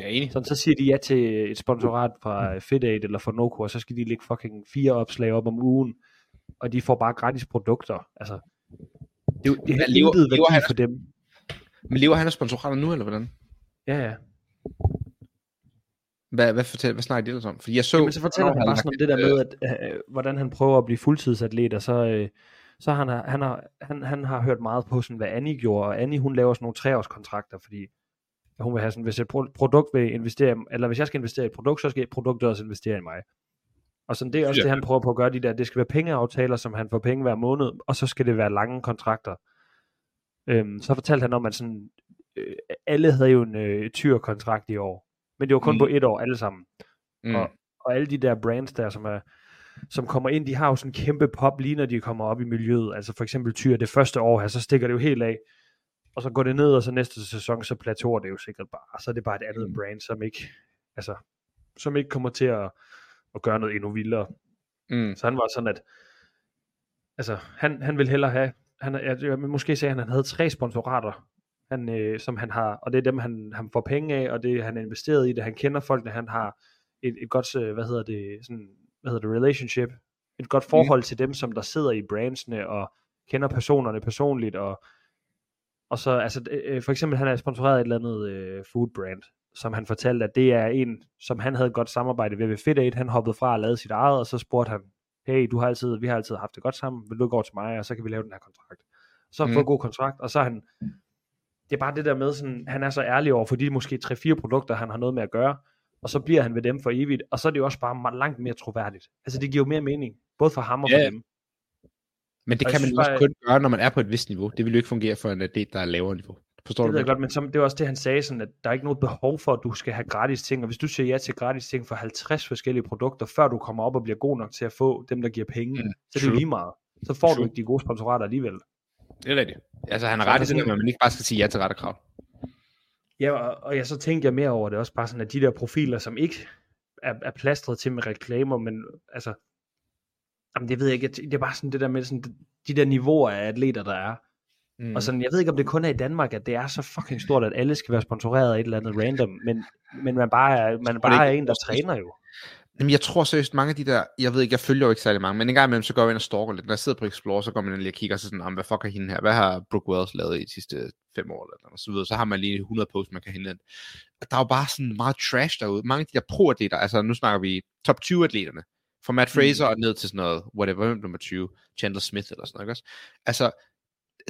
S3: Er enig.
S2: Sådan, så siger de ja til et sponsorat fra FitAid eller fra Noco, og så skal de lægge fucking fire opslag op om ugen, og de får bare gratis produkter. Altså, det, er jo- det har
S3: Hvad lever-
S2: intet værdi for dem.
S3: Men lever han af sponsorater nu, eller hvordan?
S2: Ja, ja.
S3: Hvad, hvad, fortæl, hvad snakker de ellers om? Fordi jeg så...
S2: Jamen, så fortæller han bare sådan om
S3: et,
S2: det der
S3: øh,
S2: med, at, øh, hvordan han prøver at blive fuldtidsatlet, og så, øh, så han har, han, har, han, han har hørt meget på, sådan, hvad Annie gjorde, og Annie, hun laver sådan nogle treårskontrakter, fordi hun vil have sådan, hvis et pro- produkt vil investere, eller hvis jeg skal investere i et produkt, så skal produktet også investere i mig. Og sådan, det er også
S3: Ja.
S2: det, han prøver på at gøre, de der, det skal være pengeaftaler, som han får penge hver måned, og så skal det være lange kontrakter. Øhm, så fortalte han om, at sådan, øh, alle havde jo en øh, tyrkontrakt i år, men det var kun
S3: Mm.
S2: på et år alle sammen
S3: Mm.
S2: og- og alle de der brands der, som er som kommer ind, de har jo sådan en kæmpe pop, lige når de kommer op i miljøet. Altså for eksempel Tyr, det første år her, så stikker det jo helt af. Og så går det ned, og så næste sæson, så plateauer det jo sikkert bare. Og så er det bare et andet
S3: Mm.
S2: brand, som ikke, altså, som ikke kommer til at, at gøre noget endnu vildere.
S3: Mm.
S2: Så han var sådan, at altså, han, han vil hellere have, han, jeg, jeg, måske sagde han, at han havde tre sponsorater, han, øh, som han har, og det er dem, han, han får penge af, og det han er investeret i det, han kender folkene, han har et, et godt, øh, hvad hedder det, sådan, hvad hedder det, relationship, et godt forhold mm. til dem, som der sidder i brandsene, og kender personerne personligt, og, og så, altså, øh, for eksempel, han er sponsoreret af et eller andet øh, food brand, som han fortalte, at det er en, som han havde et godt samarbejde ved ved Fit8, han hoppede fra og lavede sit eget, og så spurgte han, hey, du har altid, vi har altid haft det godt sammen, vil du gå til mig, og så kan vi lave den her kontrakt. Så har han
S3: Mm.
S2: fået en god kontrakt, og så er han, det er bare det der med, sådan, han er så ærlig over for de måske 3-4 produkter, han har noget med at gøre, og så bliver han ved dem for evigt, og så er det jo også bare langt mere troværdigt. Altså det giver jo mere mening, både for ham og for
S3: Ja.
S2: dem.
S3: Men det
S2: Og
S3: kan man jo også
S2: bare-
S3: kun gøre, når man er på et vist niveau. Det vil jo ikke fungere for en atlet, der er lavere niveau. Forstår
S2: Det
S3: du, hvad
S2: godt, men som, det var også det, han sagde, sådan, at der er ikke noget behov for, at du skal have gratis ting, og hvis du siger ja til gratis ting for 50 forskellige produkter, før du kommer op og bliver god nok til at få dem, der giver penge,
S3: Mm,
S2: så er det lige meget. Så får du
S3: True.
S2: ikke de gode sponsorater alligevel.
S3: Det er rigtigt. Altså, han har ret i det, at man ikke bare skal sige ja til rette krav.
S2: Ja, og, og jeg så tænkte jeg mere over det også bare sådan, at de der profiler, som ikke er, er plastret til med reklamer, men altså, jamen det ved jeg ikke, det er bare sådan det der med sådan, de der niveauer af atleter, der er.
S3: Mm.
S2: Og sådan, jeg ved ikke, om det kun er i Danmark, at det er så fucking stort, at alle skal være sponsoreret af et eller andet random, men, men man bare er, man bare er en, der træner jo.
S3: Jamen, jeg tror seriøst, mange af de der, jeg ved ikke, jeg følger jo ikke særlig mange, men en gang imellem, så går jeg ind og stalker lidt. Når jeg sidder på Explore, så går man ind lige og kigger, og så sådan, "Jamen, hvad fuck er hende her? Hvad har Brooke Wells lavet i de sidste fem år? Eller noget, så videre. Så har man lige 100 posts, man kan hente ind. Og der er jo bare sådan meget trash derude. Mange af de der pro-atleter, altså nu snakker vi top 20-atleterne, fra Matt Fraser og ned til sådan noget, whatever, hvem nummer 20, Chandler Smith eller sådan noget, ikke også? Altså,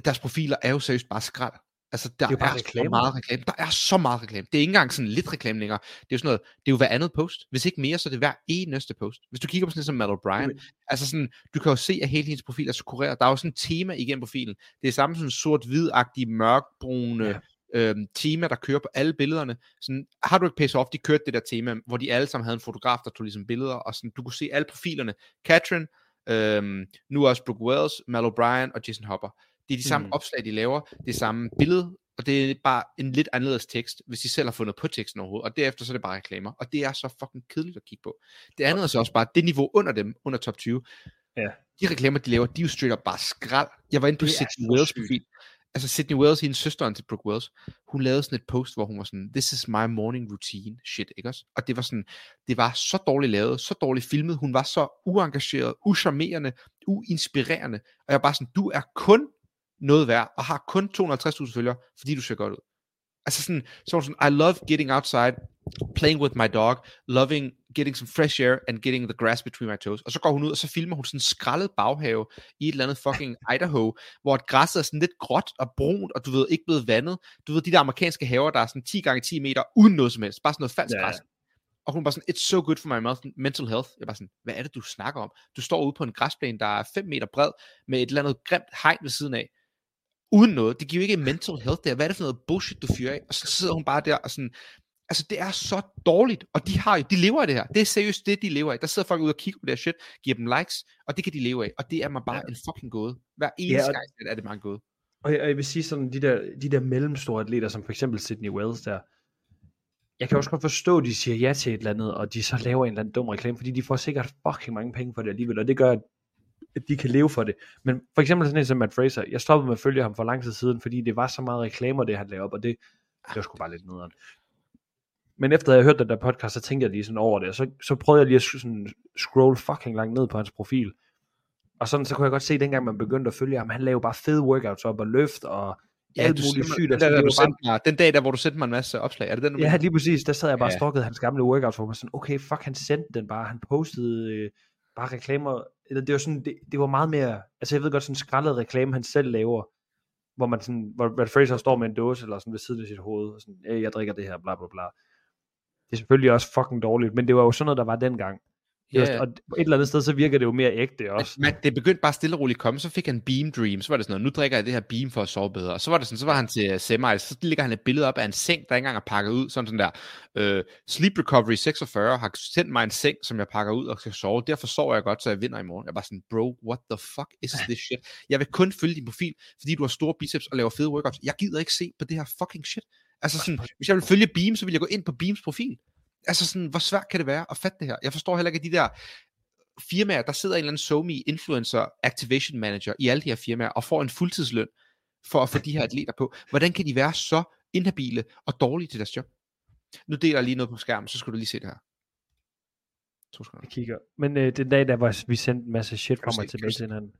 S3: deres profiler er jo seriøst bare skrald. Altså, der
S2: Det er
S3: er så meget reklame. Der er så meget reklame. Det er ikke engang sådan lidt reklame længere. Det er jo sådan noget, det er jo hver andet post. Hvis ikke mere, så er det hver eneste post. Hvis du kigger på sådan noget som Matt O'Brien, altså sådan, du kan jo se, at hele hendes profil er så kureret. Der er jo sådan et tema igennem profilen. Det er samme sådan sort-hvid-agtige, mørkbrune
S2: Ja.
S3: øhm, tema, der kører på alle billederne. Sådan, har du ikke Pace Off, de kørte det der tema, hvor de alle sammen havde en fotograf, der tog ligesom billeder, og sådan, du kunne se alle profilerne. Katrin, øhm, nu også Brooke Wells, Mal O'Brien og Jason Hopper. Det er de samme
S2: Mm.
S3: opslag, de laver. Det er samme billede, og det er bare en lidt anderledes tekst, hvis de selv har fundet på teksten overhovedet. Og derefter så er det bare reklamer. Og det er så fucking kedeligt at kigge på. Det andet er så også bare, det niveau under dem, under top 20,
S2: Ja.
S3: de reklamer, de laver, de er jo straight up bare skrald. Jeg var inde på
S2: så
S3: Wells profil. Altså Sydney Wells, hendes søsteren til Brooke Wells, hun lavede sådan et post, hvor hun var sådan, this is my morning routine, shit, ikke også? Og det var sådan, det var så dårligt lavet, så dårligt filmet, hun var så uengageret, ucharmerende, uinspirerende, og jeg var bare sådan, du er kun noget værd, og har kun 250.000 følgere, fordi du ser godt ud. Altså sådan, så var hun sådan, I love getting outside, playing with my dog, loving getting some fresh air, and getting the grass between my toes. Og så går hun ud, og så filmer hun sådan en skrællet baghave i et eller andet fucking *laughs* Idaho, hvor et græsset er sådan lidt gråt og brunt, og du ved, ikke blevet vandet. Du ved, de der amerikanske haver, der er sådan 10 gange 10 meter, uden noget som helst. Bare sådan noget falsk
S2: Ja.
S3: græs. Og hun var sådan, it's so good for my mental health. Jeg var sådan, hvad er det, du snakker om? Du står ude på en græsplæne, der er 5 meter bred, med et eller andet grimt hegn ved siden af. Uden noget. Det giver jo ikke mental health der. Hvad er det for noget bullshit, du fyrer af? Og så sidder hun bare der og sådan, Altså, det er så dårligt, og de har jo, de lever af det her. Det er seriøst det, de lever af. Der sidder folk ude og kigger på det her shit, giver dem likes, og det kan de leve af. Og det er mig bare ja. en fucking gåde. Hver eneste
S2: Ja, og-
S3: gang er det bare en gåde.
S2: Og jeg, og jeg vil sige sådan, de der, de der mellemstore atleter, som for eksempel Sydney Wells der, jeg kan også godt forstå, at de siger ja til et eller andet, og de så laver en eller anden dum reklame, fordi de får sikkert fucking mange penge for det alligevel, og det gør, at de kan leve for det. Men for eksempel sådan en som Matt Fraser, jeg stoppede med at følge ham for lang tid siden, fordi det var så meget reklamer, det han lavede op, og det, det var sgu bare lidt nederen. Men efter jeg havde hørt den der podcast, så tænkte jeg lige sådan over det, og så, så prøvede jeg lige at sådan scroll fucking langt ned på hans profil. Og sådan, så kunne jeg godt se, at dengang man begyndte at følge ham, han lavede bare fede workouts op og løft og
S3: Ja,
S2: alt muligt sygt.
S3: den, der, der, du
S2: bare
S3: mig, den dag, der, hvor du sendte mig en masse opslag. Er det den, du
S2: Ja,
S3: mener?
S2: lige præcis. Der sad jeg bare og
S3: Ja.
S2: stalkede hans gamle workouts, hvor man sådan, okay, fuck, han sendte den bare. Han postede øh, bare reklamer. Eller det var sådan, det, det var meget mere, altså jeg ved godt, sådan en skrællet reklame, han selv laver, hvor man sådan, hvor Brad Fraser står med en dåse, eller sådan ved siden af sit hoved, og sådan, hey, jeg drikker det her, bla bla bla. Det er selvfølgelig også fucking dårligt, men det var jo sådan noget, der var dengang.
S3: Ja.
S2: Og et eller andet sted, så virker det jo mere ægte også.
S3: Men det begyndte bare stille og roligt at komme, så fik han Beam Dream, så var det sådan noget, nu drikker jeg det her Beam for at sove bedre. Og så var det sådan, så var han til semi, så ligger han et billede op af en seng, der ikke engang er pakket ud, sådan sådan der, øh, Sleep Recovery 46 har sendt mig en seng, som jeg pakker ud og skal sove, derfor sover jeg godt, så jeg vinder i morgen. Jeg var sådan, bro, what the fuck is this shit? Jeg vil kun følge din profil, fordi du har store biceps og laver fede workouts. Jeg gider ikke se på det her fucking shit. Altså sådan, hvis jeg vil følge Beam, så vil jeg gå ind på Beams profil. Altså sådan, hvor svært kan det være at fatte det her? Jeg forstår heller ikke, at de der firmaer, der sidder en eller anden SoMe influencer activation manager i alle de her firmaer, og får en fuldtidsløn for at få de her atleter på. Hvordan kan de være så inhabile og dårlige til deres job? Nu deler jeg lige noget på skærmen, så skal du lige se det her. To sekunder.
S2: Jeg kigger. Men øh, den dag, der var vi sendte en masse shit frem og tilbage til hinanden.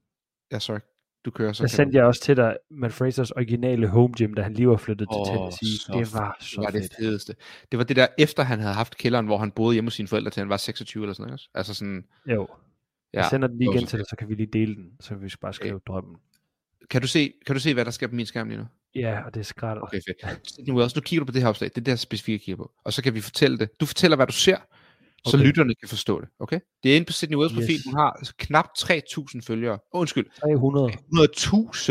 S3: Ja, sorry. Du kører så.
S2: Der
S3: kan
S2: sendte jeg også til dig Matt Frasers originale home gym, da han lige var flyttet til
S3: Åh,
S2: Tennessee. Det var så
S3: det var det
S2: fedt.
S3: fedeste. Det var det der, efter han havde haft kælderen, hvor han boede hjemme hos sine forældre, til han var 26 eller sådan noget. også. Altså sådan,
S2: Jo.
S3: ja.
S2: Jeg sender den lige
S3: det
S2: igen til dig, så kan vi lige dele den. Så vi bare skrive drømmen.
S3: Kan du, se, kan du se, hvad der sker på min skærm lige nu?
S2: Ja, og det er skræt.
S3: Okay, fedt. Sydney Wells, nu kigger du på det her opslag. Det er det, jeg specifikt jeg kigger på. Og så kan vi fortælle det. Du fortæller, hvad du ser, så
S2: Okay.
S3: lytterne kan forstå det. Okay? Det er inde på Sydney Wells profil.
S2: Yes.
S3: Hun har knap 3.000 følgere. Oh, undskyld,
S2: 300.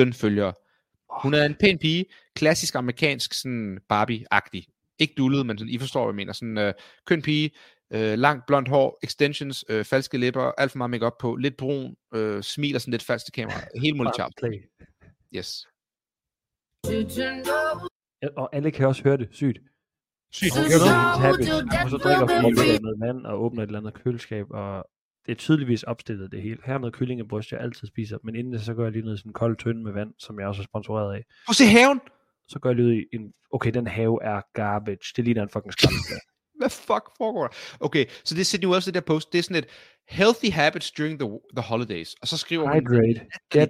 S3: 100.000 følgere. Hun er en pæn pige. Klassisk amerikansk, sådan Barbie-agtig. Ikke dullet, men sådan, I forstår, hvad jeg mener. Sådan øh, køn pige, øh, langt blondt hår, extensions, øh, falske læber, alt for meget makeup på, lidt brun, øh, smiler sådan lidt falsk til kamera. Helt muligt charm. Yes.
S2: Og alle kan også høre det. Sygt.
S3: Sygt.
S2: Hun og så drikker noget vand og åbner et eller andet køleskab, og det er tydeligvis opstillet det hele. Her er noget kyllingebryst, jeg altid spiser, men inden det, så gør jeg lige noget sådan en kold tønde med vand, som jeg også er sponsoreret af.
S3: Prøv se haven!
S2: Så gør jeg lige i en, okay, den have er garbage. Det ligner en fucking skraldespand. *laughs*
S3: Hvad fuck foregår der? Okay, så det er Sydney Wells, det der post, det er sådan et healthy habits during the, the holidays. Og så skriver hun,
S2: Hydrate. Get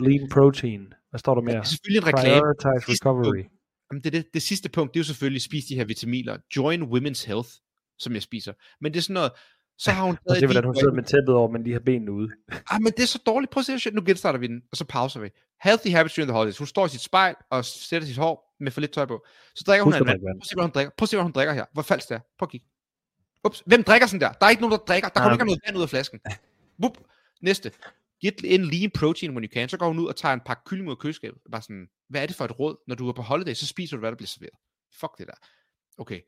S2: lean protein. Hvad står der
S3: det er
S2: mere?
S3: selvfølgelig en reklame.
S2: Prioritize recovery.
S3: Jamen, det, er det, det sidste punkt, det er jo selvfølgelig, spis de her vitaminer. Join Women's Health, som jeg spiser. Men det er sådan noget, så har hun
S2: Og
S3: taget
S2: se,
S3: et
S2: hvordan hun sidder med tæppet over, men lige har benene ude.
S3: Ah, men det er så dårligt. Prøv at se det. Nu genstarter vi den, og så pauser vi. Healthy habits during the holidays. Hun står i sit spejl og sætter sit hår med for lidt tøj på. Så drikker hun
S2: Husk
S3: en vand. Prøv at se, hvad hun drikker. Prøv at se, hvad hun drikker her. Hvor falsk det er. Prøv at kigge. Ups. Hvem drikker sådan der? Der er ikke nogen, der drikker. Der kommer
S2: Nej.
S3: ikke noget vand ud af flasken. Wup. Næste. Get in lean protein when you can. Så går hun ud og tager en pakke kylling ud af køleskabet. Bare sådan, hvad er det for et råd? Når du er på holiday, så spiser du, hvad der bliver serveret. Fuck det der. Okay.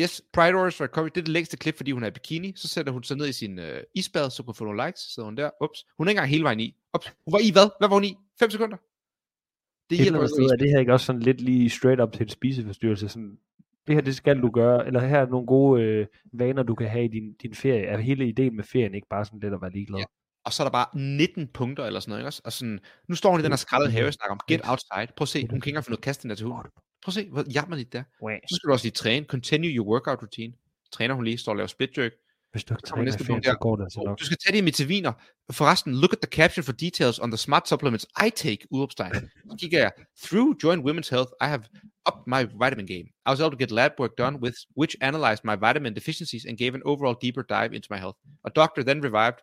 S3: Yes, Pride Orders Recovery, det er det længste klip, fordi hun er i bikini. Så sætter hun sig ned i sin øh, isbad, så hun kan få nogle likes. Så sidder hun der. Ups. Hun er ikke engang hele vejen i. Ups. Hun var i hvad? Hvad var hun i? 5 sekunder? Det
S2: Et eller
S3: hjælper
S2: andet
S3: jo
S2: sted
S3: ikke.
S2: er det her ikke også sådan lidt lige straight up til en spiseforstyrrelse. Sådan, det her, det skal du gøre. Eller her er nogle gode øh, vaner, du kan have i din, din ferie. Er hele ideen med ferien ikke bare sådan lidt at være ligeglad?
S3: Ja. Og så er der bare 19 punkter eller sådan noget, ikke også? Og sådan, nu står hun i den her skrællede have og snakker om, get outside. Prøv at se, hun kan ikke engang få noget kast den der til hunden. Prøv at se, hvor jammerligt det er. Så skal du også lige træne. Continue your workout routine. Træner hun lige, står og laver split jerk.
S2: Hvis du ikke træner i
S3: næste punkt der.
S2: går det altså nok.
S3: Du skal tage dine vitaminer. Forresten, look at the caption for details on the smart supplements I take, udopstegn. Så kigger jeg. Through Joint Women's Health, I have upped my vitamin game. I was able to get lab work done with which analyzed my vitamin deficiencies and gave an overall deeper dive into my health. A doctor then revived,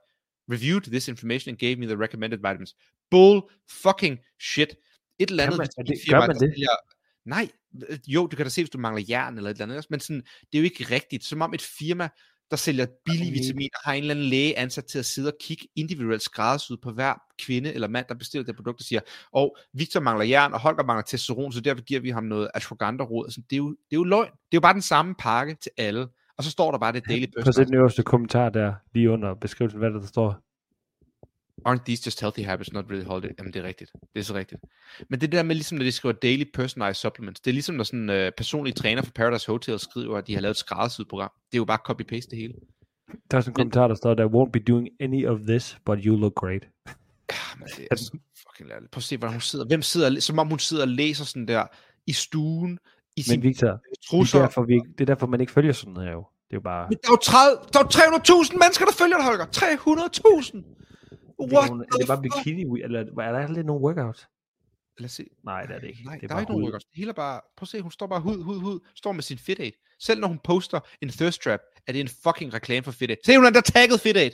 S3: reviewed this information and gave me the recommended vitamins. Bull fucking shit. Et eller andet
S2: man- er det- gør man det?
S3: sælger- Nej, øh, jo, du kan da se, hvis du mangler jern eller et eller andet, men sådan, det er jo ikke rigtigt. Som om et firma der sælger billige vitaminer, har en eller anden læge ansat til at sidde og kigge individuelt skræddersyet på hver kvinde eller mand, der bestiller det produkt, og siger, og Victor mangler jern, og Holger mangler testosteron, så derfor giver vi ham noget ashwagandha-råd. Altså, det, er jo, det er jo løgn. Det er jo bare den samme pakke til alle. Og så står der bare det daily
S2: Prøv se
S3: personal.
S2: den øverste kommentar der, lige under beskrivelsen, hvad der, der står.
S3: Aren't these just healthy habits, not really holiday? Jamen, det er rigtigt. Det er så rigtigt. Men det der med, ligesom når de skriver daily personalized supplements, det er ligesom når sådan en uh, personlig træner for Paradise Hotel skriver, at de har lavet et skræddersyet program. Det er jo bare copy-paste det hele.
S2: Der er sådan en kommentar, der står, der won't be doing any of this, but you look great.
S3: Jamen, det er så fucking lærligt. Prøv at se, hvordan hun sidder. Hvem sidder, som om hun sidder og læser sådan der i stuen, i sin
S2: Men Victor, det
S3: trusser.
S2: er, derfor, vi, det er derfor, man ikke følger sådan noget jo. Det er jo bare...
S3: Men der er jo 30, der er jo 300.000 mennesker, der følger dig, Holger. 300.000! What
S2: er, det, er det bare bikini, eller er der lidt nogle workouts?
S3: Lad os se.
S2: Nej, det er det ikke.
S3: Nej,
S2: det er
S3: der er
S2: bare
S3: ikke nogen workouts. Det hele er bare, prøv at se, hun står bare hud, hud, hud, står med sin Fit Aid. Selv når hun poster en thirst trap, er det en fucking reklame for Fit Aid. Se, hun er der tagget Fit Aid.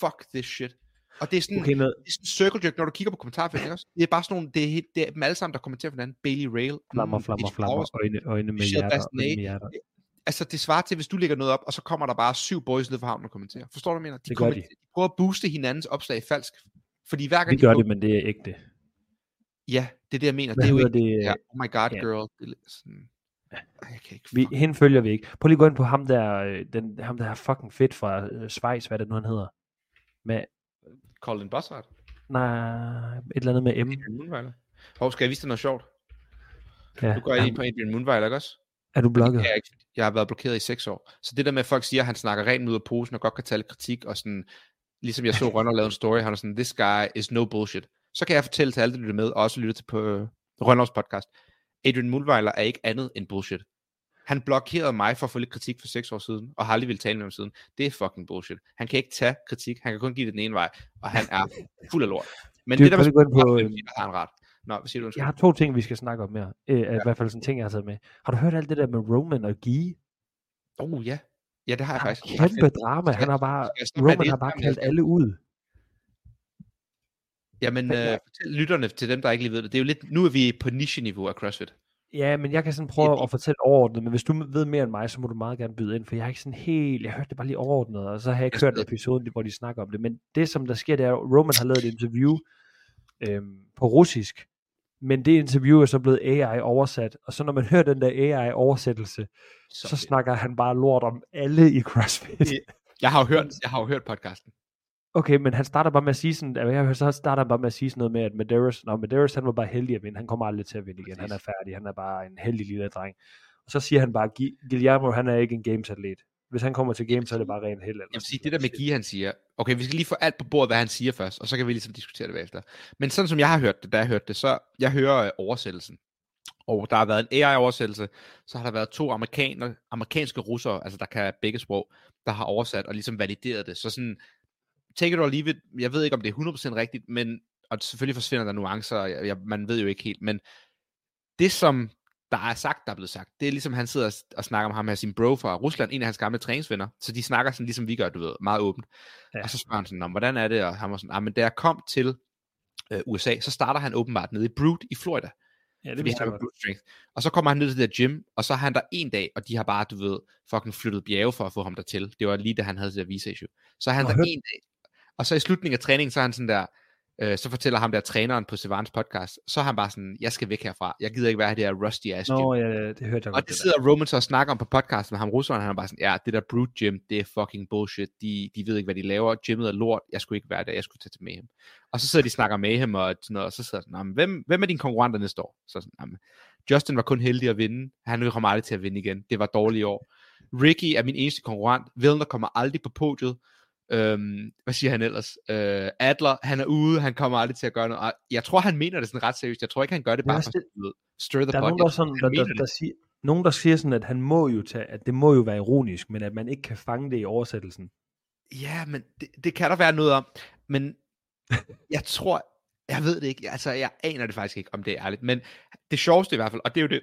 S3: Fuck this shit. Og det er sådan,
S2: Okay,
S3: det er sådan en circle jerk, når du kigger på kommentarfeltet, ikke også? Det er bare sådan nogle, det er, det er dem alle sammen, der kommenterer for hinanden. Bailey Rail.
S2: flammer,
S3: mm,
S2: flammer, flammer, øjne, øjne med hjerter, øjne med hjerter.
S3: Altså, det svarer til, hvis du lægger noget op, og så kommer der bare syv boys ned fra havnen og kommenterer. Forstår du, hvad jeg mener? De,
S2: Det gør de.
S3: de prøver at booste hinandens opslag falsk. Fordi hver gang
S2: Vi
S3: de
S2: gør det, men det er ægte.
S3: Ja, det er det, jeg mener.
S2: Hvad
S3: det er jo ikke,
S2: det?
S3: ja, oh my god,
S2: ja.
S3: girl. Det er sådan, jeg kan ikke
S2: Vi, hende følger vi ikke. Prøv lige at gå ind på ham der, øh, den, ham der er fucking fedt fra øh, Schweiz, hvad det nu han hedder? Med,
S3: Colin Bossart.
S2: nej, et eller andet med M.
S3: Adrian Moonweiler. Hov, skal jeg vise dig noget sjovt?
S2: Ja,
S3: Nu går jeg ind på Adrian Moonweiler, ikke også?
S2: er du blokket?
S3: Jeg, jeg har været blokeret i seks år. Så det der med, at folk siger, at han snakker rent ud af posen og godt kan lidt kritik, og sådan, ligesom jeg så *laughs* Rønner lave en story, han er sådan, this guy is no bullshit. Så kan jeg fortælle til alle, der lytter med, og også lytter til på øh, Rønners podcast. Adrian Moonweiler er ikke andet end bullshit. Han blokerede mig for at få lidt kritik for seks år siden, og har aldrig ville tale med ham siden. Det er fucking bullshit. Han kan ikke tage kritik, han kan kun give det den ene vej, og han er *laughs* fuld af lort. Men
S2: Du,
S3: det der
S2: ind
S3: på,
S2: øh,
S3: har han ret. Nå, hvad siger du? undskyld?
S2: Jeg har to ting, vi skal snakke om mere. Øh, ja. I hvert fald sådan ting, jeg har taget med. Har du hørt alt det der med Roman og Guy?
S3: Oh ja. Ja, det har jeg
S2: er
S3: faktisk.
S2: kæmpe drama. Han har bare, Roman
S3: det?
S2: har bare kaldt alle ud.
S3: Jamen,
S2: Ja.
S3: øh, fortæl lytterne til dem, der ikke lige ved det. Det er jo lidt, nu er vi på niche-niveau af CrossFit.
S2: Ja, men jeg kan sådan prøve at fortælle overordnet, men hvis du ved mere end mig, så må du meget gerne byde ind, for jeg har ikke sådan helt, jeg hørte det bare lige overordnet, og så har jeg ikke
S3: Jeg
S2: hørt episoden, hvor de snakker om det, men det som der sker, det er, at Roman har lavet et interview øhm, på russisk, men det interview er så blevet AI oversat, og så når man hører den der AI oversættelse, så, så snakker han bare lort om alle i CrossFit.
S3: Jeg har jo hørt, *laughs* jeg har jo hørt podcasten.
S2: Okay, men han starter bare med at sige sådan, jeg hørt, så starter han bare med at sige sådan noget med, at Medeiros, nå, Medeiros, han var bare heldig at vinde, han kommer aldrig til at vinde igen, han er færdig, han er bare en heldig lille dreng. Og så siger han bare, "Gi- Guillermo, han er ikke en games-atlet. Hvis han kommer til games, så er det bare ren held.
S3: Jeg vil sige, det der med Guy, han siger, okay, vi skal lige få alt på bordet, hvad han siger først, og så kan vi ligesom diskutere det bagefter. Men sådan som jeg har hørt det, da jeg hørte det, så jeg hører øh, oversættelsen. Og der har været en AI-oversættelse, så har der været to amerikaner, amerikanske russere, altså der kan begge sprog, der har oversat og ligesom valideret det. Så sådan, take it or leave it, jeg ved ikke, om det er 100% rigtigt, men, og selvfølgelig forsvinder der nuancer, og jeg, jeg, man ved jo ikke helt, men det som der er sagt, der er blevet sagt, det er ligesom, han sidder og, snakker om ham her, sin bro fra Rusland, en af hans gamle træningsvenner, så de snakker sådan, ligesom vi gør, du ved, meget åbent.
S2: Ja.
S3: Og så spørger han sådan, "Nå, hvordan er det? Og han var sådan, ah, men da jeg kom til øh, USA, så starter han åbenbart nede i Brute i Florida,
S2: Ja, det
S3: fordi
S2: vidste
S3: han
S2: jeg
S3: Strength. Og så kommer han ned til det der gym, og så er han der en dag, og de har bare, du ved, fucking flyttet bjerge for at få ham dertil. Det var lige da han havde det der visa issue. Så er han
S2: Nå,
S3: der
S2: hør-
S3: en dag, og så i slutningen af træningen, så er han sådan der, øh, så fortæller ham der træneren på Sevans podcast, så er han bare sådan, jeg skal væk herfra, jeg gider ikke være i det her rusty ass gym.
S2: Nå, ja, det hørte jeg godt.
S3: Og det
S2: det der.
S3: sidder Roman så og snakker om på podcasten med ham russeren, han er bare sådan, ja, det der Brute Gym, det er fucking bullshit, de, de ved ikke, hvad de laver, gymmet er lort, jeg skulle ikke være der, jeg skulle tage til Mayhem. Og så sidder de og snakker med ham, og sådan noget, og så sidder han sådan, "Nå, men hvem, hvem er dine konkurrenter næste år? Så sådan, "Nå, men Justin var kun heldig at vinde, han kommer aldrig til at vinde igen, det var dårligt år. Ricky er min eneste konkurrent, Vilner kommer aldrig på podiet, Øhm, hvad siger han ellers? Øh, Adler, han er ude, han kommer aldrig til at gøre noget. Og jeg tror, han mener det sådan ret seriøst. Jeg tror ikke, han gør det bare for at stir the
S2: Der er nogen, der, sådan, der, der, siger, nogen, der siger sådan, at han må jo tage, at det må jo være ironisk, men at man ikke kan fange det i oversættelsen.
S3: Ja, men det, det kan der være noget om. Men *laughs* jeg tror, jeg ved det ikke. Altså, jeg aner det faktisk ikke, om det er ærligt. Men det sjoveste i hvert fald, og det er jo det,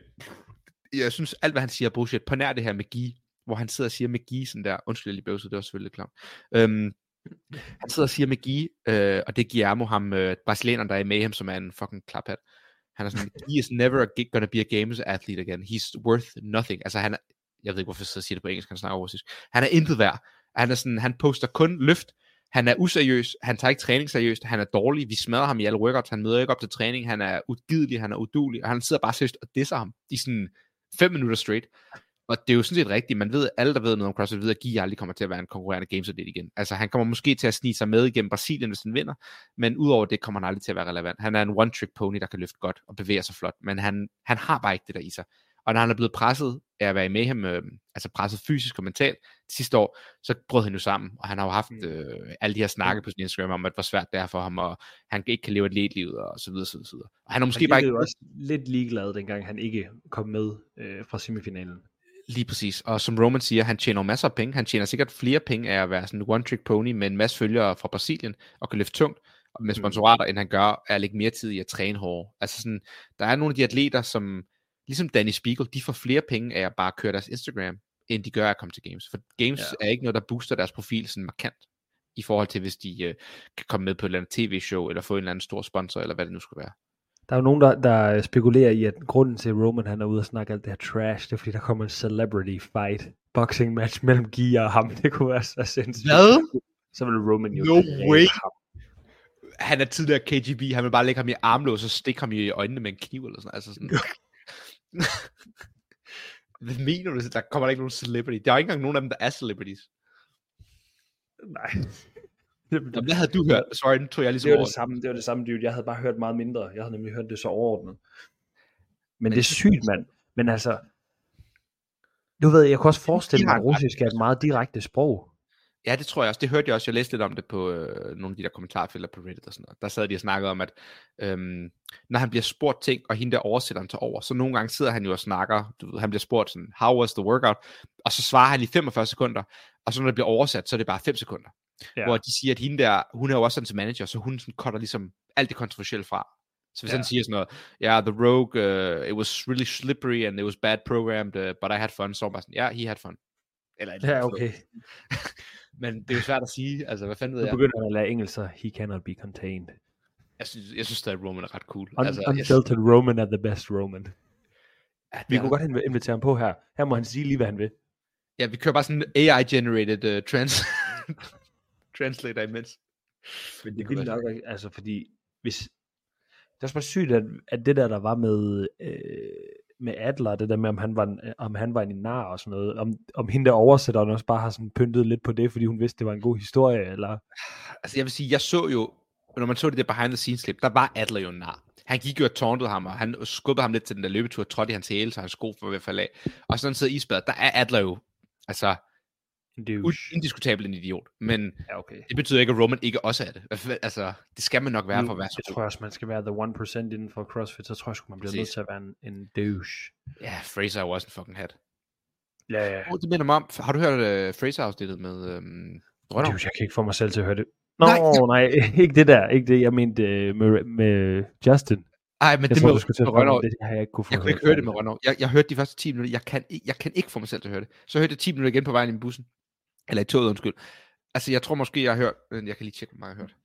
S3: jeg synes, alt hvad han siger er bullshit, på nær det her med Guy, hvor han sidder og siger McGee sådan der, undskyld, jeg lige bøvsede, det var selvfølgelig lidt klamt. Øhm, han sidder og siger McGee, øh, og det er Guillermo, ham, øh, brasilianeren, der er i Mayhem, som er en fucking klaphat. Han er sådan, he is never gonna be a games athlete again. He's worth nothing. Altså, han er, jeg ved ikke, hvorfor jeg siger det på engelsk, han snakker russisk. Han er intet værd. Han, er sådan, han poster kun løft, han er useriøs, han tager ikke træning seriøst, han er dårlig, vi smadrer ham i alle workouts, han møder ikke op til træning, han er udgidelig, han er udulig, og han sidder bare seriøst og disser ham i sådan 5 minutter straight. Og det er jo sådan set rigtigt, man ved, alle der ved noget om CrossFit ved, at Gi aldrig kommer til at være en konkurrerende games atlet igen. Altså han kommer måske til at snige sig med igennem Brasilien, hvis han vinder, men udover det kommer han aldrig til at være relevant. Han er en one-trick pony, der kan løfte godt og bevæge sig flot, men han, han har bare ikke det der i sig. Og når han er blevet presset af at være i Mayhem, øh, altså presset fysisk og mentalt sidste år, så brød han jo sammen, og han har jo haft
S2: Mm.
S3: øh, alle de her snakke på sin Instagram om, at hvor svært det er for ham, og han ikke kan leve et letlivet, og så videre, så videre, så videre. Og han er måske
S2: han
S3: bare ikke
S2: også lidt ligeglad, dengang han ikke kom med øh, fra semifinalen.
S3: Lige præcis. Og som Roman siger, han tjener masser af penge. Han tjener sikkert flere penge af at være sådan en one-trick pony med en masse følgere fra Brasilien og kan løfte tungt og med
S2: Mm.
S3: sponsorater, end han gør af at lægge mere tid i at træne hårdere. Altså sådan, der er nogle af de atleter, som ligesom Danny Spiegel, de får flere penge af at bare køre deres Instagram, end de gør af at komme til games. For games
S2: ja.
S3: er ikke noget, der booster deres profil sådan markant i forhold til, hvis de øh, kan komme med på et eller andet tv-show, eller få en eller anden stor sponsor, eller hvad det nu skulle være.
S2: Der er jo nogen, der, der spekulerer i, at grunden til, at Roman han er ude og snakke alt det her trash, det er, fordi der kommer en celebrity fight boxing match mellem Gia og ham. Det kunne være så sindssygt.
S3: Hvad?
S2: Så vil Roman jo
S3: No way.
S2: ham.
S3: han er tidligere KGB, han vil bare lægge ham i armlås og stikke ham i øjnene med en kniv eller sådan Altså sådan. *laughs* Hvad mener du? Der kommer der ikke nogen celebrity. Der er ikke engang nogen af dem, der er celebrities.
S2: Nej.
S3: Nå, hvad havde du hørt? Sorry, nu tog jeg ligesom
S2: Det var
S3: over.
S2: det samme, det var det samme, dude. Jeg havde bare hørt meget mindre. Jeg havde nemlig hørt det så overordnet. Men,
S3: Men
S2: det er sygt, mand. Men altså, du ved, jeg kunne også forestille mig, at russisk er et meget direkte sprog.
S3: Ja, det tror jeg også. Det hørte jeg også. Jeg læste lidt om det på øh, nogle af de der kommentarfelter på Reddit og sådan noget. Der sad de og snakkede om, at øhm, når han bliver spurgt ting, og hende der oversætter han til over, så nogle gange sidder han jo og snakker, du ved, han bliver spurgt sådan, how was the workout? Og så svarer han i 45 sekunder, og så når det bliver oversat, så er det bare 5 sekunder.
S2: Ja.
S3: Ja. Hvor de siger, at hende der, hun er jo også hans manager, så hun sådan cutter ligesom alt det kontroversielle fra. Så hvis
S2: Ja.
S3: ja. han siger sådan noget, ja, yeah, the rogue, uh, it was really slippery, and it was bad programmed, uh, but I had fun, så var sådan, ja, yeah, he had fun. Eller
S2: Ja, okay. *laughs*
S3: men det er jo svært at sige, altså hvad fanden ved
S2: Nu
S3: jeg?
S2: begynder han at lære engelsk, så he cannot be contained.
S3: Jeg synes, jeg synes stadig, at Roman er ret cool.
S2: Un-
S3: altså,
S2: Unfiltered Roman er the best Roman.
S3: jeg,
S2: Vi
S3: ja,
S2: kunne godt inv- invitere ham på her. Her må han sige lige, hvad han vil.
S3: ja, vi kører bare sådan en AI-generated uh, trans *laughs* translator imens.
S2: Men
S3: Det
S2: det
S3: være
S2: nok altså fordi, hvis, det er også bare sygt, at, at det der, der var med, øh, med Adler, det der med, om han var, en, om han var en nar og sådan noget, om, om hende der oversætteren også bare har sådan pyntet lidt på det, fordi hun vidste, det var en god historie, eller,
S3: Altså jeg vil sige, jeg så jo, når man så det der behind the scenes klip, der var Adler jo en nar. Han gik jo og tauntede ham, og han skubbede ham lidt til den der løbetur, trådte i hans hæle, så hans sko for ved at falde af. Og så når han sidder i isbadet, der er Adler jo, altså, u- indiskutabelt en idiot. Men
S2: ja, okay.
S3: det betyder ikke, at Roman ikke også er det. Altså, det skal man nok være for at være så
S2: jeg tror også, man skal være the 1% inden for CrossFit, så tror jeg sgu, man bliver nødt til at være en, en douche.
S3: Ja, Fraser er jo også en fucking hat.
S2: Ja, ja.
S3: Oh, det minder mig om, har du hørt uh, Fraser-afsnittet med øhm, Rønner?
S2: Jeg kan ikke få mig selv til at høre det. Nå,
S3: Nej,
S2: nej, *laughs* nej ikke det der, ikke det, jeg mente øh, med, med Justin.
S3: Ej, men
S2: Jeg
S3: det
S2: tror,
S3: med,
S2: du skulle
S3: med
S2: om det, har jeg ikke kunne få
S3: jeg kunne ikke høre det med Rønner. Jeg, jeg hørte de første 10 minutter, jeg kan, ikke- jeg kan ikke få mig selv til at høre det. Så hørte jeg 10 minutter igen på vejen i bussen. Eller i toget, undskyld. Altså, jeg tror måske, jeg har hørt, men jeg kan lige tjekke, hvor jeg har hørt.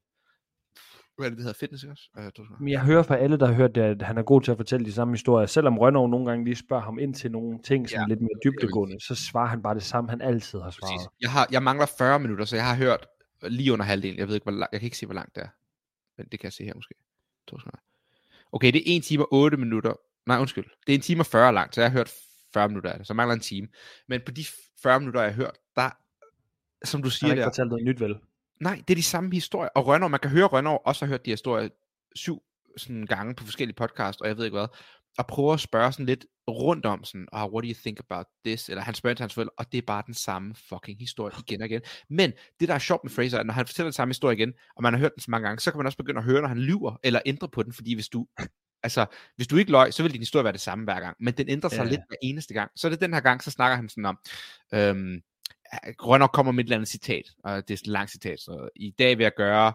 S3: Hvad er det, det hedder? Fitness, ikke også?
S2: Men jeg hører fra alle, der har hørt det, at han er god til at fortælle de samme historier. Selvom Rønnow nogle gange lige spørger ham ind til nogle ting, som
S3: Ja,
S2: er lidt mere dybdegående, så svarer han bare det samme, han altid har svaret.
S3: Præcis. Jeg, har, jeg mangler 40 minutter, så jeg har hørt lige under halvdelen. Jeg ved ikke, hvor lang, jeg kan ikke se, hvor langt det er. Men det kan jeg se her måske. Okay, det er 1 time og 8 minutter. Nej, undskyld. Det er en time og 40 langt, så jeg har hørt 40 minutter af det. Så mangler en time. Men på de 40 minutter, jeg har hørt, der, som du
S2: Han
S3: siger
S2: har ikke
S3: der,
S2: fortalt noget nyt, vel?
S3: nej, det er de samme historier. Og Rønner, man kan høre, Rønner også har hørt de historier syv sådan gange på forskellige podcast, og jeg ved ikke hvad, og prøver at spørge sådan lidt rundt om sådan, oh, what do you think about this? Eller han spørger til hans forældre, og det er bare den samme fucking historie *laughs* igen og igen. Men det, der er sjovt med Fraser, er, når han fortæller den samme historie igen, og man har hørt den så mange gange, så kan man også begynde at høre, når han lyver, eller ændre på den, fordi hvis du, altså, hvis du ikke løg, så vil din historie være det samme hver gang, men den ændrer sig
S2: Ja.
S3: lidt hver eneste gang. Så er det den her gang, så snakker han sådan om, øhm, Grønner kommer med et eller andet citat, og det er et langt citat, så i dag vil jeg gøre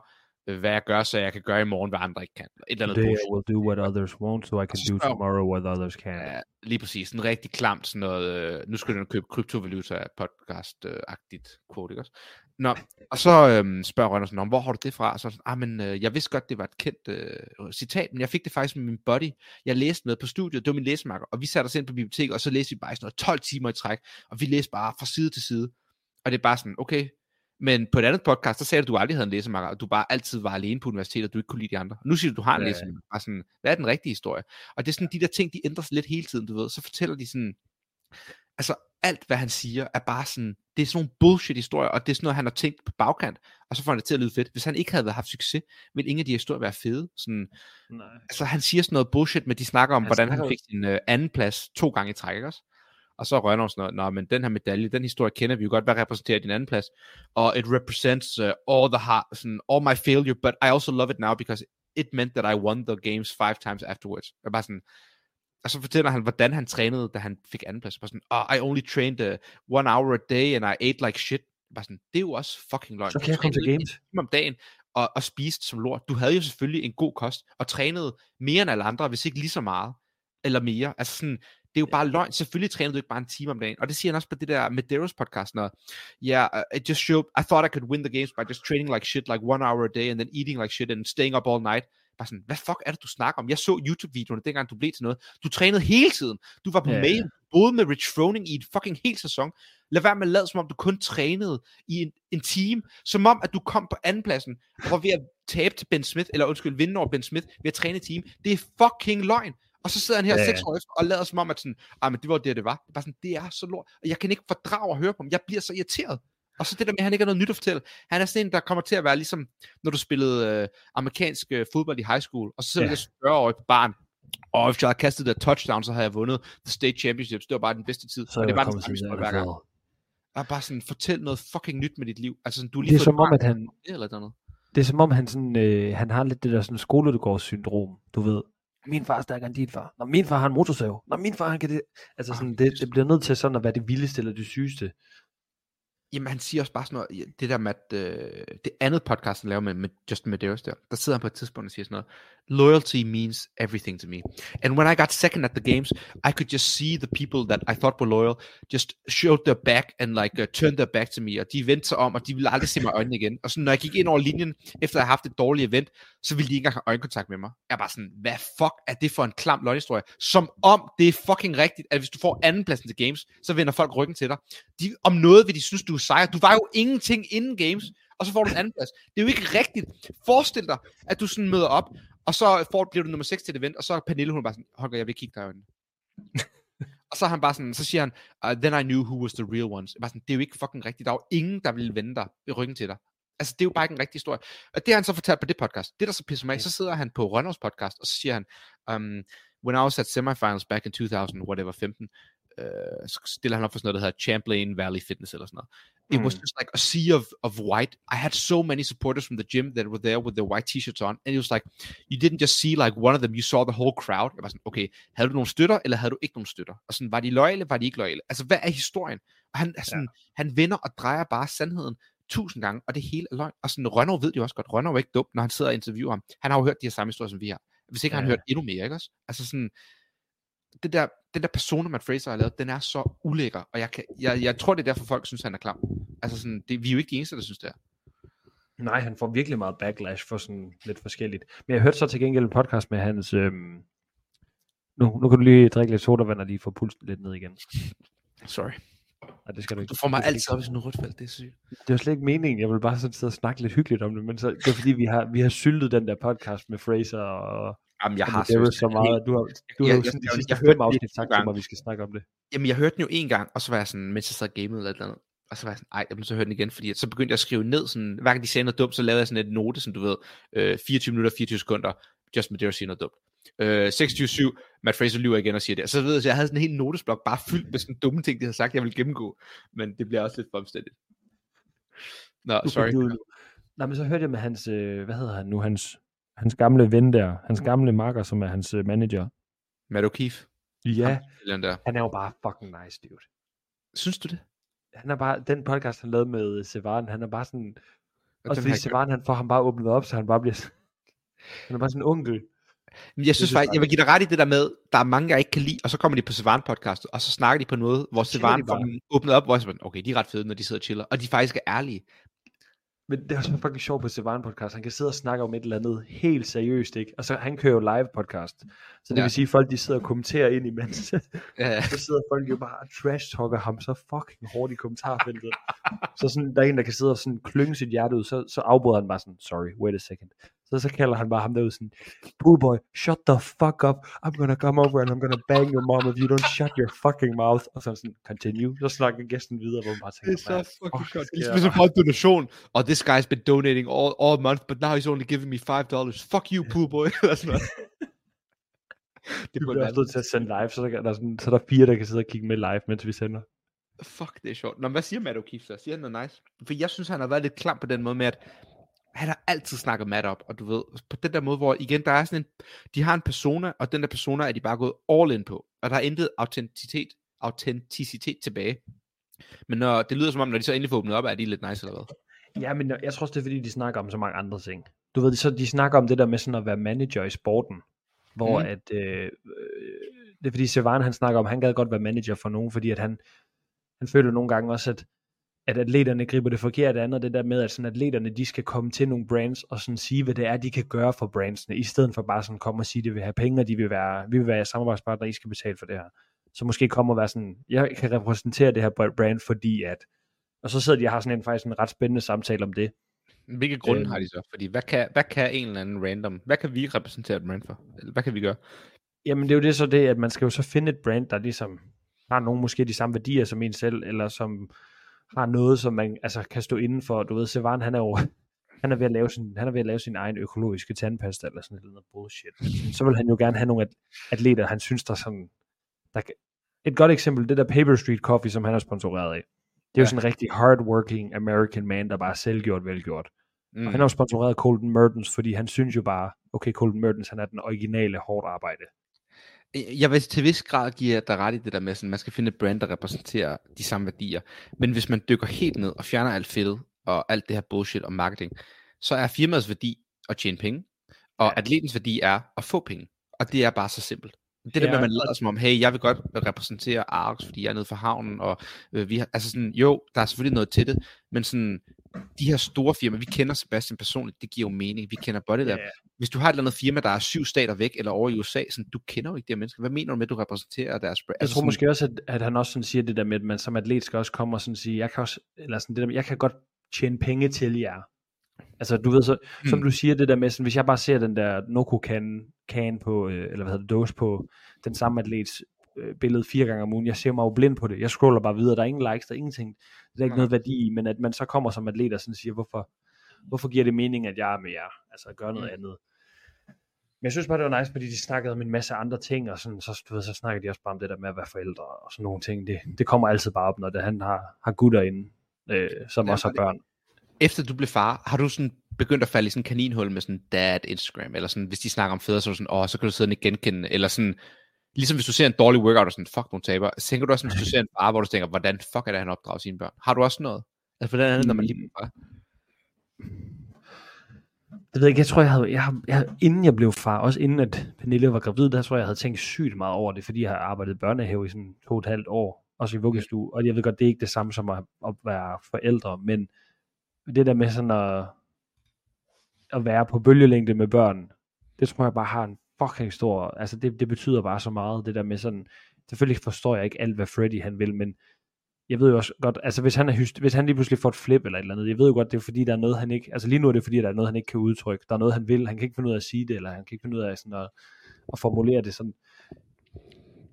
S3: øh, hvad jeg gør, så jeg kan gøre i morgen, hvad andre ikke kan. Et eller andet
S2: Today I
S3: bullshit.
S2: will do what others won't, so I can do tomorrow what others can.
S3: Ja, lige præcis. En rigtig klamt sådan noget, øh, nu skal du købe kryptovaluta podcast-agtigt quote, ikke også? Nå, og så øhm, spørger Rønner sådan, "Nå, hvor har du det fra? Og så sådan, ah, men øh, jeg vidste godt, det var et kendt øh, citat, men jeg fik det faktisk med min buddy. Jeg læste med på studiet, det var min læsemarker, og vi satte os ind på biblioteket, og så læste vi bare i sådan noget 12 timer i træk, og vi læste bare fra side til side. Og det er bare sådan, okay, men på et andet podcast, der sagde du, at du aldrig havde en læsemarker, og du bare altid var alene på universitetet, og du ikke kunne lide de andre. Nu siger du, at du har en
S2: Ja,
S3: læsemarker. Bare sådan, hvad er den rigtige historie? Og det er sådan, de der ting, de ændrer sig lidt hele tiden, du ved. Så fortæller de sådan, altså alt, hvad han siger, er bare sådan, det er sådan nogle bullshit historier, og det er sådan noget, han har tænkt på bagkant, og så får han det til at lyde fedt. Hvis han ikke havde haft succes, ville ingen af de historier være fede. Sådan,
S2: Nej.
S3: altså han siger sådan noget bullshit, men de snakker om,
S2: Han
S3: hvordan han fik sin øh, anden plads to gange i træk, ikke også? Og så rønner hun sådan noget, Nå, men den her medalje, den historie kender vi jo godt, hvad repræsenterer din anden plads? Og it represents uh, all the heart, sådan, all my failure, but I also love it now, because it meant that I won the games five times afterwards. Jeg er bare sådan, og så fortæller han, hvordan han trænede, da han fik anden plads. Bare sådan, oh, I only trained uh, one hour a day, and I ate like shit. Bare sådan, det er jo også fucking løgn.
S2: Så kan jeg komme til games.
S3: om dagen, og, og spiste som lort. Du havde jo selvfølgelig en god kost, og trænede mere end alle andre, hvis ikke lige så meget, eller mere. Altså sådan, det er jo bare løgn. Selvfølgelig trænede du ikke bare en time om dagen. Og det siger han også på det der Medeiros podcast, når, yeah, it just showed, I thought I could win the games by just training like shit, like one hour a day, and then eating like shit, and staying up all night. Bare sådan, hvad fuck er det, du snakker om? Jeg så YouTube-videoerne, dengang du blev til noget. Du trænede hele tiden. Du var på yeah. mail, boede med Rich Froning i et fucking hel sæson. Lad være med at lade, som om du kun trænede i en, en team. Som om, at du kom på andenpladsen, og var ved at tabe til Ben Smith, eller undskyld, vinde over Ben Smith, ved at træne et team. Det er fucking løgn. Og så sidder han her
S2: Ja,
S3: ja, seks år efter, og lader som om, at sådan, ah, men det var det, det var. Det er bare sådan, det er så lort. Og jeg kan ikke fordrage at høre på ham. Jeg bliver så irriteret. Og så det der med, at han ikke har noget nyt at fortælle. Han er sådan en, der kommer til at være ligesom, når du spillede øh, amerikansk øh, fodbold i high school, og så sidder
S2: Ja.
S3: ja. 40 år på barn, og hvis jeg havde kastet der touchdown, så havde jeg vundet the state championships. Det var bare den bedste tid.
S2: Så
S3: og det
S2: jeg
S3: var den samme historie hver gang. Og bare sådan, fortæl noget fucking nyt med dit liv. Altså sådan, du lige
S2: Det er som om, at han,
S3: eller noget.
S2: det er som om, han, sådan, øh, han har lidt det der sådan skolegårdssyndrom, du ved. Min far er stærkere end din far. Når min far har en motorsav. Når min far han kan det. Altså
S3: Ah,
S2: sådan, det, det bliver nødt til sådan at være det vildeste eller det sygeste.
S3: Jamen, han siger også bare sådan noget, det der med, at øh, det andet podcast, han laver med, med Justin Medeiros der, der sidder han på et tidspunkt og siger sådan noget, loyalty means everything to me. And when I got second at the games, I could just see the people that I thought were loyal, just showed their back and like uh, turned their back to me, og de vendte sig om, og de ville aldrig se mig øjnene igen. Og så når jeg gik ind over linjen, efter at have haft et dårligt event, så ville de ikke engang have øjenkontakt med mig. Jeg er bare sådan, hvad fuck er det for en klam løgnhistorie? Som om det er fucking rigtigt, at hvis du får andenpladsen til games, så vender folk ryggen til dig. De, om noget vil de synes, du er sejr. Du var jo ingenting inden games, og så får du en anden plads. Det er jo ikke rigtigt. Forestil dig, at du sådan møder op, og så får, bliver du nummer 6 til et event, og så er Pernille, hun bare sådan, Holger, jeg vil kigge dig i øjnene. *laughs* og så, er han bare sådan, så siger han, uh, then I knew who was the real ones. Jeg var sådan, det er jo ikke fucking rigtigt. Der er jo ingen, der vil vende dig i ryggen til dig. Altså, det er jo bare ikke en rigtig historie. Og det har han så fortalt på det podcast. Det, der så pisser mig så sidder han på Rønners podcast, og så siger han, um, when I was at semifinals back in 2000, whatever, 15, uh, så stiller han op for sådan noget, der hedder Champlain Valley Fitness eller sådan noget. It was
S2: Mm.
S3: just like a sea of, of white. I had so many supporters from the gym that were there with their white t-shirts on, and it was like, you didn't just see like one of them, you saw the whole crowd. Jeg var sådan, okay, havde du nogle støtter, eller havde du ikke nogle støtter? Og sådan, var de loyale, var de ikke loyale? Altså, hvad er historien? Og han, sådan, ja. han vender og drejer bare sandheden tusind gange, og det hele er løgn. Og sådan, Rønner ved jo også godt. Rønner er ikke dum, når han sidder og interviewer ham. Han har jo hørt de her samme historier, som vi har. Hvis ikke ja. han har hørt endnu mere, ikke også? Altså sådan, det der, den der persona, Matt Fraser har lavet, den er så ulækker, og jeg, kan, jeg, jeg tror, det er derfor, folk synes, han er klam. Altså sådan, det, vi er jo ikke de eneste, der synes det er.
S2: Nej, han får virkelig meget backlash for sådan lidt forskelligt. Men jeg hørte så til gengæld en podcast med hans... Øhm, nu, nu kan du lige drikke lidt sodavand og lige få pulsen lidt ned igen.
S3: Sorry.
S2: Nej, det skal du ikke.
S3: Du får mig
S2: Det
S3: altid op i sådan en rødt felt, det er sygt.
S2: Det var slet ikke meningen. Jeg vil bare sådan sidde og snakke lidt hyggeligt om det, men så, det er fordi, vi har, vi har syltet den der podcast med Fraser og,
S3: Jamen, jeg
S2: og
S3: har
S2: med
S3: seriøst
S2: så meget. Du har, du har
S3: jeg-
S2: jo
S3: jeg-
S2: sådan de
S3: jeg-
S2: sidste
S3: jeg
S2: fem
S3: hørte det
S2: afsnit sagt til mig, at vi skal snakke om det.
S3: Jamen, jeg hørte den jo en gang, og så var jeg sådan, mens jeg sad og gamede eller et eller andet. Og så var jeg sådan, ej, jeg bliver så høre den igen, fordi at så begyndte jeg at skrive ned, sådan, hver gang de sagde noget dumt, så lavede jeg sådan et note, som du ved, øh, 24 minutter, 24 sekunder, just Madeira siger noget dumt. Øh, 26 Matt Fraser lyver igen og siger det. Og så ved jeg, så jeg havde sådan en hel notesblok, bare fyldt med sådan dumme ting, de havde sagt, jeg ville gennemgå. Men det bliver også lidt for omstændigt. Nå,
S2: Du
S3: sorry.
S2: Du, nej, men så hørte jeg med hans, øh, hvad hedder han nu, hans, hans gamle ven der, hans gamle makker, som er hans øh, manager.
S3: Matt O'Keefe.
S2: Ja,
S3: Ham, Den der.
S2: han er jo bare fucking nice, dude.
S3: Synes du det?
S2: Han er bare, den podcast, han lavede med Sevan, han er bare sådan, Også
S3: dem
S2: fordi Sevan, han får ham bare åbnet op, så han bare bliver... *laughs* Han er bare sådan en onkel.
S3: Jeg synes faktisk,
S2: jeg-
S3: vil give dig ret i det der med, der er mange, jeg ikke kan lide, og så kommer de på Sevan podcast, og så snakker de på noget, hvor dem åbnet op, hvor jeg okay, de er ret fede, når de sidder og chiller, og de faktisk er ærlige.
S2: Men det er også fucking sjovt på Sevan podcast. Han kan sidde og snakke om et eller andet helt seriøst, ikke? Og så han kører jo live podcast. Så det
S3: Ja.
S2: vil sige, at folk de sidder og kommenterer ind imens. *laughs*
S3: Ja,
S2: så sidder folk jo bare og trash-talker ham så fucking hårdt i kommentarfeltet. så sådan, der er en, der kan sidde og sådan klynge sit hjerte ud, så, så afbryder han bare sådan, sorry, wait a second. Så, så kalder han bare ham derud sådan, Poolboy, shut the fuck up. I'm gonna come over and I'm gonna bang your mom if you don't shut your fucking mouth. Og så er han sådan, continue. Så snakker gæsten videre, hvor man bare tænker,
S3: Det er
S2: "Hvad
S3: så fucking
S2: fuck
S3: godt. Ligesom
S2: der?"
S3: man får en donation, og this guy's been donating all, all month, but now he's only giving me five dollars. Fuck you, pool boy. *laughs* *laughs* Det
S2: Vi
S3: burde
S2: bliver også nødt til at sende live, så der, der, er sådan, så der er fire, der kan sidde og kigge med live, mens vi sender.
S3: Fuck, det er sjovt. Nå, men hvad siger Matt O'Keefe så? Siger han noget nice? For jeg synes, han har været lidt klam på den måde med, at han har altid snakket Matt op, og du ved, på den der måde, hvor igen, der er sådan en, de har en persona, og den der persona er de bare gået all in på, og der er intet autenticitet, autenticitet tilbage. Men når, det lyder som om, når de så endelig får åbnet op, er de lidt nice eller hvad?
S2: Ja, men jeg tror også, det er fordi, de snakker om så mange andre ting. Du ved, så de snakker om det der med sådan at være manager i sporten, hvor mm. at, øh, øh, det er fordi Sevan, han snakker om, han gad godt være manager for nogen, fordi at han, han føler nogle gange også, at, at atleterne griber det forkerte an, og det der med, at sådan atleterne, de skal komme til nogle brands, og sådan sige, hvad det er, de kan gøre for brandsene, i stedet for bare sådan komme og sige, at de vil have penge, og de vil være, vi vil være samarbejdspartnere, I skal betale for det her. Så måske komme og være sådan, jeg kan repræsentere det her brand, fordi at, og så sidder de og har sådan en faktisk en ret spændende samtale om det.
S3: Hvilke grunde
S2: Øhm.
S3: har de så? Fordi hvad kan, hvad kan en eller anden random, hvad kan vi repræsentere et brand for? Eller hvad kan vi gøre?
S2: Jamen det er jo det så det, at man skal jo så finde et brand, der ligesom har nogle måske de samme værdier som en selv, eller som har noget, som man altså, kan stå inden for. Du ved, Sevan, han er jo han er ved at lave sin, han er ved at lave sin egen økologiske tandpasta, eller sådan noget bullshit. Så vil han jo gerne have nogle at- atleter, han synes, der sådan, der et godt eksempel, det der Paper Street Coffee, som han er sponsoreret af. Det er jo
S3: Ja.
S2: sådan en rigtig hardworking American man, der bare er selvgjort, velgjort.
S3: Mm.
S2: Og han er jo sponsoreret Colton Mertens, fordi han synes jo bare, okay, Colton Mertens, han er den originale hårdt arbejde.
S3: Jeg vil til vis grad give dig ret i det der med, at man skal finde et brand, der repræsenterer de samme værdier. Men hvis man dykker helt ned og fjerner alt fedtet og alt det her bullshit om marketing, så er firmaets værdi at tjene penge, og
S2: Ja.
S3: atletens værdi er at få penge. Og det er bare så simpelt. Det der
S2: Ja,
S3: med, at man
S2: og-
S3: lader som om, hey, jeg vil godt repræsentere Arx, fordi jeg er nede for havnen, og øh, vi har, altså sådan, jo, der er selvfølgelig noget til det, men sådan, de her store firmaer, vi kender Sebastian personligt, det giver jo mening, vi kender Bodylab.
S2: Ja.
S3: Hvis du har et eller andet firma, der er syv stater væk, eller over i USA, sådan, du kender jo ikke de her mennesker. Hvad mener du med, at du repræsenterer deres brand?
S2: Jeg tror måske også, at, at han også sådan siger det der med, at man som atlet skal også komme og sådan sige, jeg kan også, eller sådan det der med, jeg kan godt tjene penge til jer. Altså du ved, så, mm. som
S3: Mm.
S2: du siger det der med, sådan, hvis jeg bare ser den der Noco can, can på, øh, eller hvad hedder det, dåse på den samme atlets billede fire gange om ugen, jeg ser mig jo blind på det, jeg scroller bare videre, der er ingen likes, der er ingenting, der er ikke
S3: Nej.
S2: noget værdi i, men at man så kommer som atlet og sådan siger, hvorfor, hvorfor giver det mening, at jeg er med jer, altså at gøre noget
S3: Mm.
S2: andet. Men jeg synes bare, det var nice, fordi de snakkede om en masse andre ting, og sådan, så, du ved, så snakker de også bare om det der med at være forældre, og sådan nogle ting. Det, det kommer altid bare op, når det, han har, har gutter inde, øh, som
S3: Ja,
S2: også har børn.
S3: Efter du blev far, har du sådan begyndt at falde i sådan en kaninhul med sådan dad Instagram, eller sådan, hvis de snakker om fædre, så er du sådan, åh, så kan du sidde og genkende, eller sådan, ligesom hvis du ser en dårlig workout, og sådan, fuck, nogle taber, tænker du også, hvis du ser en far, hvor du tænker, hvordan fuck er det, han opdrager sine børn? Har du også noget? Altså, hvordan er det, når man lige far?
S2: Det ved jeg ikke, jeg tror, jeg havde, jeg, har- jeg, inden jeg blev far, også inden at Pernille var gravid, der tror jeg, jeg havde tænkt sygt meget over det, fordi jeg har arbejdet i børnehave i sådan to og et halvt år, også i vuggestue, og jeg ved godt, det er ikke det samme som at, at være forældre, men det der med sådan at, at være på bølgelængde med børn, det tror jeg bare har en fucking stor, altså det, det betyder bare så meget, det der med sådan, selvfølgelig forstår jeg ikke alt, hvad Freddy han vil, men jeg ved jo også godt, altså hvis han, er hyst, hvis han lige pludselig får et flip eller et eller andet, jeg ved jo godt, det er fordi, der er noget, han ikke, altså lige nu er det fordi, der er noget, han ikke kan udtrykke, der er noget, han vil, han kan ikke finde ud af at sige det, eller han kan ikke finde ud af sådan at, at formulere det sådan.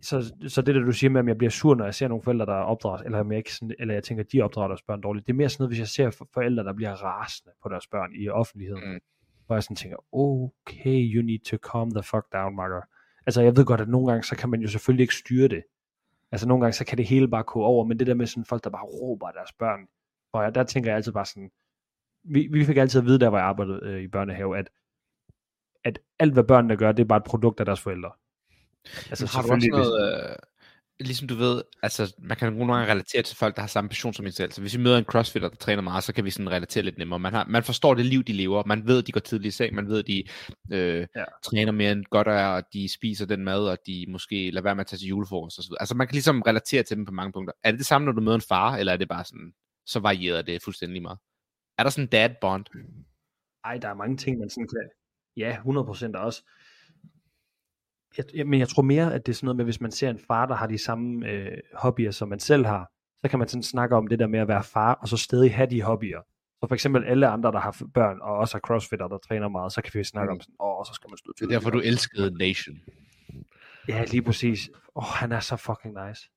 S2: Så, så det der, du siger med, at jeg bliver sur, når jeg ser nogle forældre, der opdrager, eller, jeg ikke sådan, eller jeg tænker, at de opdrager deres børn dårligt, det er mere sådan noget, hvis jeg ser forældre, der bliver rasende på deres børn i offentligheden,
S3: Mm
S2: hvor jeg sådan tænker, okay, you need to calm the fuck down, makker. Altså jeg ved godt, at nogle gange, så kan man jo selvfølgelig ikke styre det, Altså nogle gange, så kan det hele bare gå over, men det der med sådan folk, der bare råber deres børn, og jeg, der tænker jeg altid bare sådan, vi, vi fik altid at vide, der hvor jeg arbejdede øh, i børnehave, at, at alt hvad børnene gør, det er bare et produkt af deres forældre.
S3: Altså, har du også noget, øh, ligesom du ved, altså man kan nogle gange relatere til folk, der har samme passion som en selv. Så hvis vi møder en crossfitter, der træner meget, så kan vi sådan relatere lidt nemmere. Man, har, man forstår det liv, de lever. Man ved, at de går tidligt i seng. Man ved, at de øh, ja. træner mere end godt er, og de spiser den mad, og de måske lader være med at tage til julefrokost og så videre. Altså man kan ligesom relatere til dem på mange punkter. Er det det samme, når du møder en far, eller er det bare sådan, så varierer det fuldstændig meget? Er der sådan en dad bond?
S2: Ej, der er mange ting, man sådan kan... Ja, 100% også. Jeg, jeg, men jeg tror mere, at det er sådan noget med, hvis man ser en far, der har de samme øh, hobbyer, som man selv har, så kan man sådan snakke om det der med at være far, og så stadig have de hobbyer. Så for eksempel alle andre, der har børn, og også har crossfitter, der træner meget, så kan vi snakke om sådan, åh, oh, så skal man stå
S3: til. Det er derfor, du elskede Nation.
S2: Ja, lige præcis. Åh, oh, han er så fucking nice.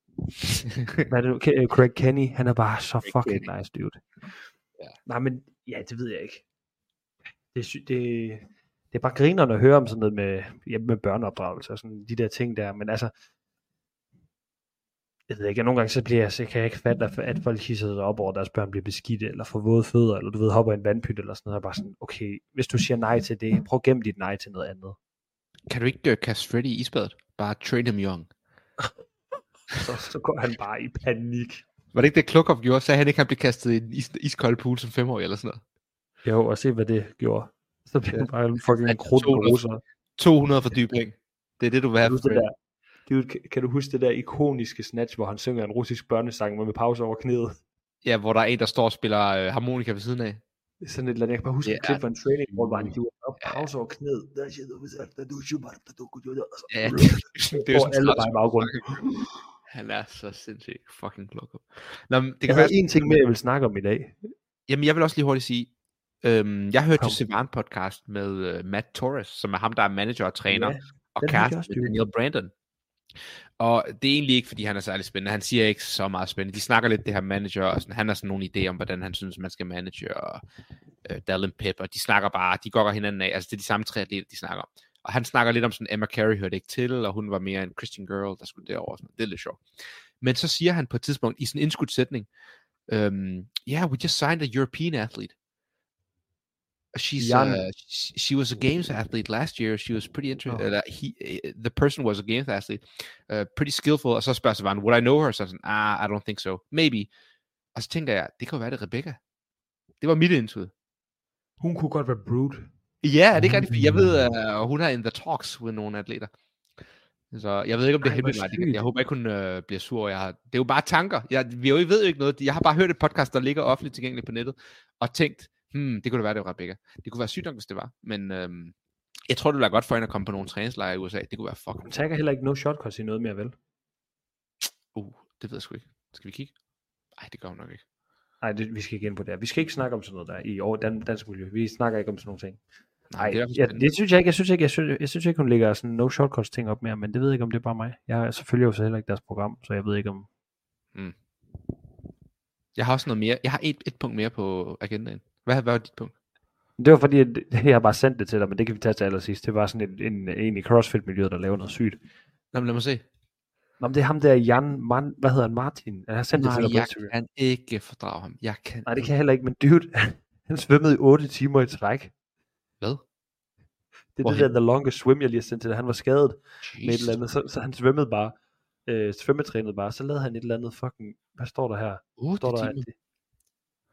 S2: Hvad er det? Craig Kenny, han er bare så fucking nice, dude. Ja. Nej, men ja, det ved jeg ikke. Det, det, det er bare grinerne at høre om sådan noget med, ja, med børneopdragelse og sådan de der ting der, men altså, jeg ved ikke, nogle gange så, bliver jeg, så kan jeg ikke fatte, at folk hisser sig op over, at deres børn bliver beskidte, eller får våde fødder, eller du ved, hopper i en vandpyt, eller sådan noget, og bare sådan, okay, hvis du siger nej til det, prøv at gemme dit nej til noget andet.
S3: Kan du ikke uh, kaste Freddy i isbadet? Bare train him young. *laughs*
S2: så, så går han bare i panik.
S3: Var det ikke det, Klukov gjorde? Sagde han ikke, at han blev kastet i en is, iskold pool som femårig eller sådan noget?
S2: Jo, og se hvad det gjorde. Så bliver han bare en fucking krudt 200,
S3: 200 for dybling. Det er det, du vil have.
S2: Det der, Dude, kan, du huske det der ikoniske snatch, hvor han synger en russisk børnesang med pause over knæet?
S3: Ja, hvor der er en, der står og spiller øh, harmonika ved siden af.
S2: Sådan et eller andet. Jeg kan bare huske yeah. et klip fra en training, hvor han gjorde op pause over knæet. Ja, det
S3: er jo
S2: sådan alle bare i baggrunden.
S3: Han er så sindssygt fucking klog.
S2: Nå, det kan jeg være en ting mere, jeg vil snakke om i dag.
S3: Jamen, jeg vil også lige hurtigt sige, øhm, jeg hørte jo Sivan podcast med uh, Matt Torres, som er ham, der er manager og træner, ja, og kæreste Daniel Brandon. Og det er egentlig ikke, fordi han er særlig spændende. Han siger ikke så meget spændende. De snakker lidt det her manager, og sådan, han har sådan nogle idéer om, hvordan han synes, man skal manage, og uh, Dallin Pep, og de snakker bare, de går hinanden af. Altså, det er de samme tre atleter, de snakker om. Og han snakker lidt om sådan, Emma Carey hørte ikke til, og hun var mere en Christian girl, der skulle derover. Sådan. Det er lidt sjovt. Men så siger han på et tidspunkt, i sådan en indskudt sætning, um, yeah, we just signed a European athlete. She's uh, she was a games athlete last year. She was pretty interesting. Oh. Uh, he, uh, the person was a games athlete, uh, pretty skillful. Og så spørger Savan, would I know her? Så sådan, ah, I don't think so. Maybe. Og så tænker jeg, det kan være det Rebecca. Det var mit indskud.
S2: Hun kunne godt være brute.
S3: Ja, er det ikke rigtigt? Jeg ved, uh, hun er in the talks med nogle atleter. Så jeg ved ikke, om det er hemmeligt. Jeg håber ikke, hun uh, bliver sur. Jeg har, det er jo bare tanker. Jeg, vi jo ved jo ikke noget. Jeg har bare hørt et podcast, der ligger offentligt tilgængeligt på nettet, og tænkt, hmm, det kunne da være, det var Rebecca. Det kunne være sygt nok, hvis det var. Men øhm, jeg tror, det ville være godt for hende at komme på nogle træningslejre i USA. Det kunne være fucking...
S2: Hun tager heller ikke no shortcuts i noget mere, vel?
S3: Uh, det ved jeg sgu ikke. Skal vi kigge? Nej, det gør hun nok ikke.
S2: Nej, det, vi skal ikke ind på det Vi skal ikke snakke om sådan noget der i år, dan, dansk miljø. Vi snakker ikke om sådan nogle ting. Nej, det, ja, det synes jeg ikke. Jeg synes ikke, jeg synes, jeg synes ikke hun lægger sådan no shortcuts ting op mere, men det ved jeg ikke, om det er bare mig. Jeg selvfølgelig jo så heller ikke deres program, så jeg ved ikke om... Mm.
S3: Jeg har også noget mere. Jeg har et, et punkt mere på agendaen. Hvad, hvad var dit punkt?
S2: Det var fordi, at *laughs* jeg har bare sendt det til dig, men det kan vi tage til allersidst. Det var sådan en, en, en i CrossFit-miljøet, der laver noget sygt.
S3: Nå, men lad mig se.
S2: Nå, men det er ham der, Jan, Man, hvad hedder han, Martin? Jeg har sendt
S3: Nej,
S2: det til
S3: dig jeg kan ikke fordrage ham. Jeg kan
S2: Nej, det kan jeg heller ikke, men dude, *laughs* han svømmede i 8 timer i træk.
S3: Hvad?
S2: Det er det der The Longest Swim, jeg lige har sendt til dig. Han var skadet Jesus. med et eller andet, så, så han svømmede bare, øh, svømmetrænede bare, så lavede han et eller andet fucking, hvad står der her?
S3: 8
S2: står der,
S3: timer?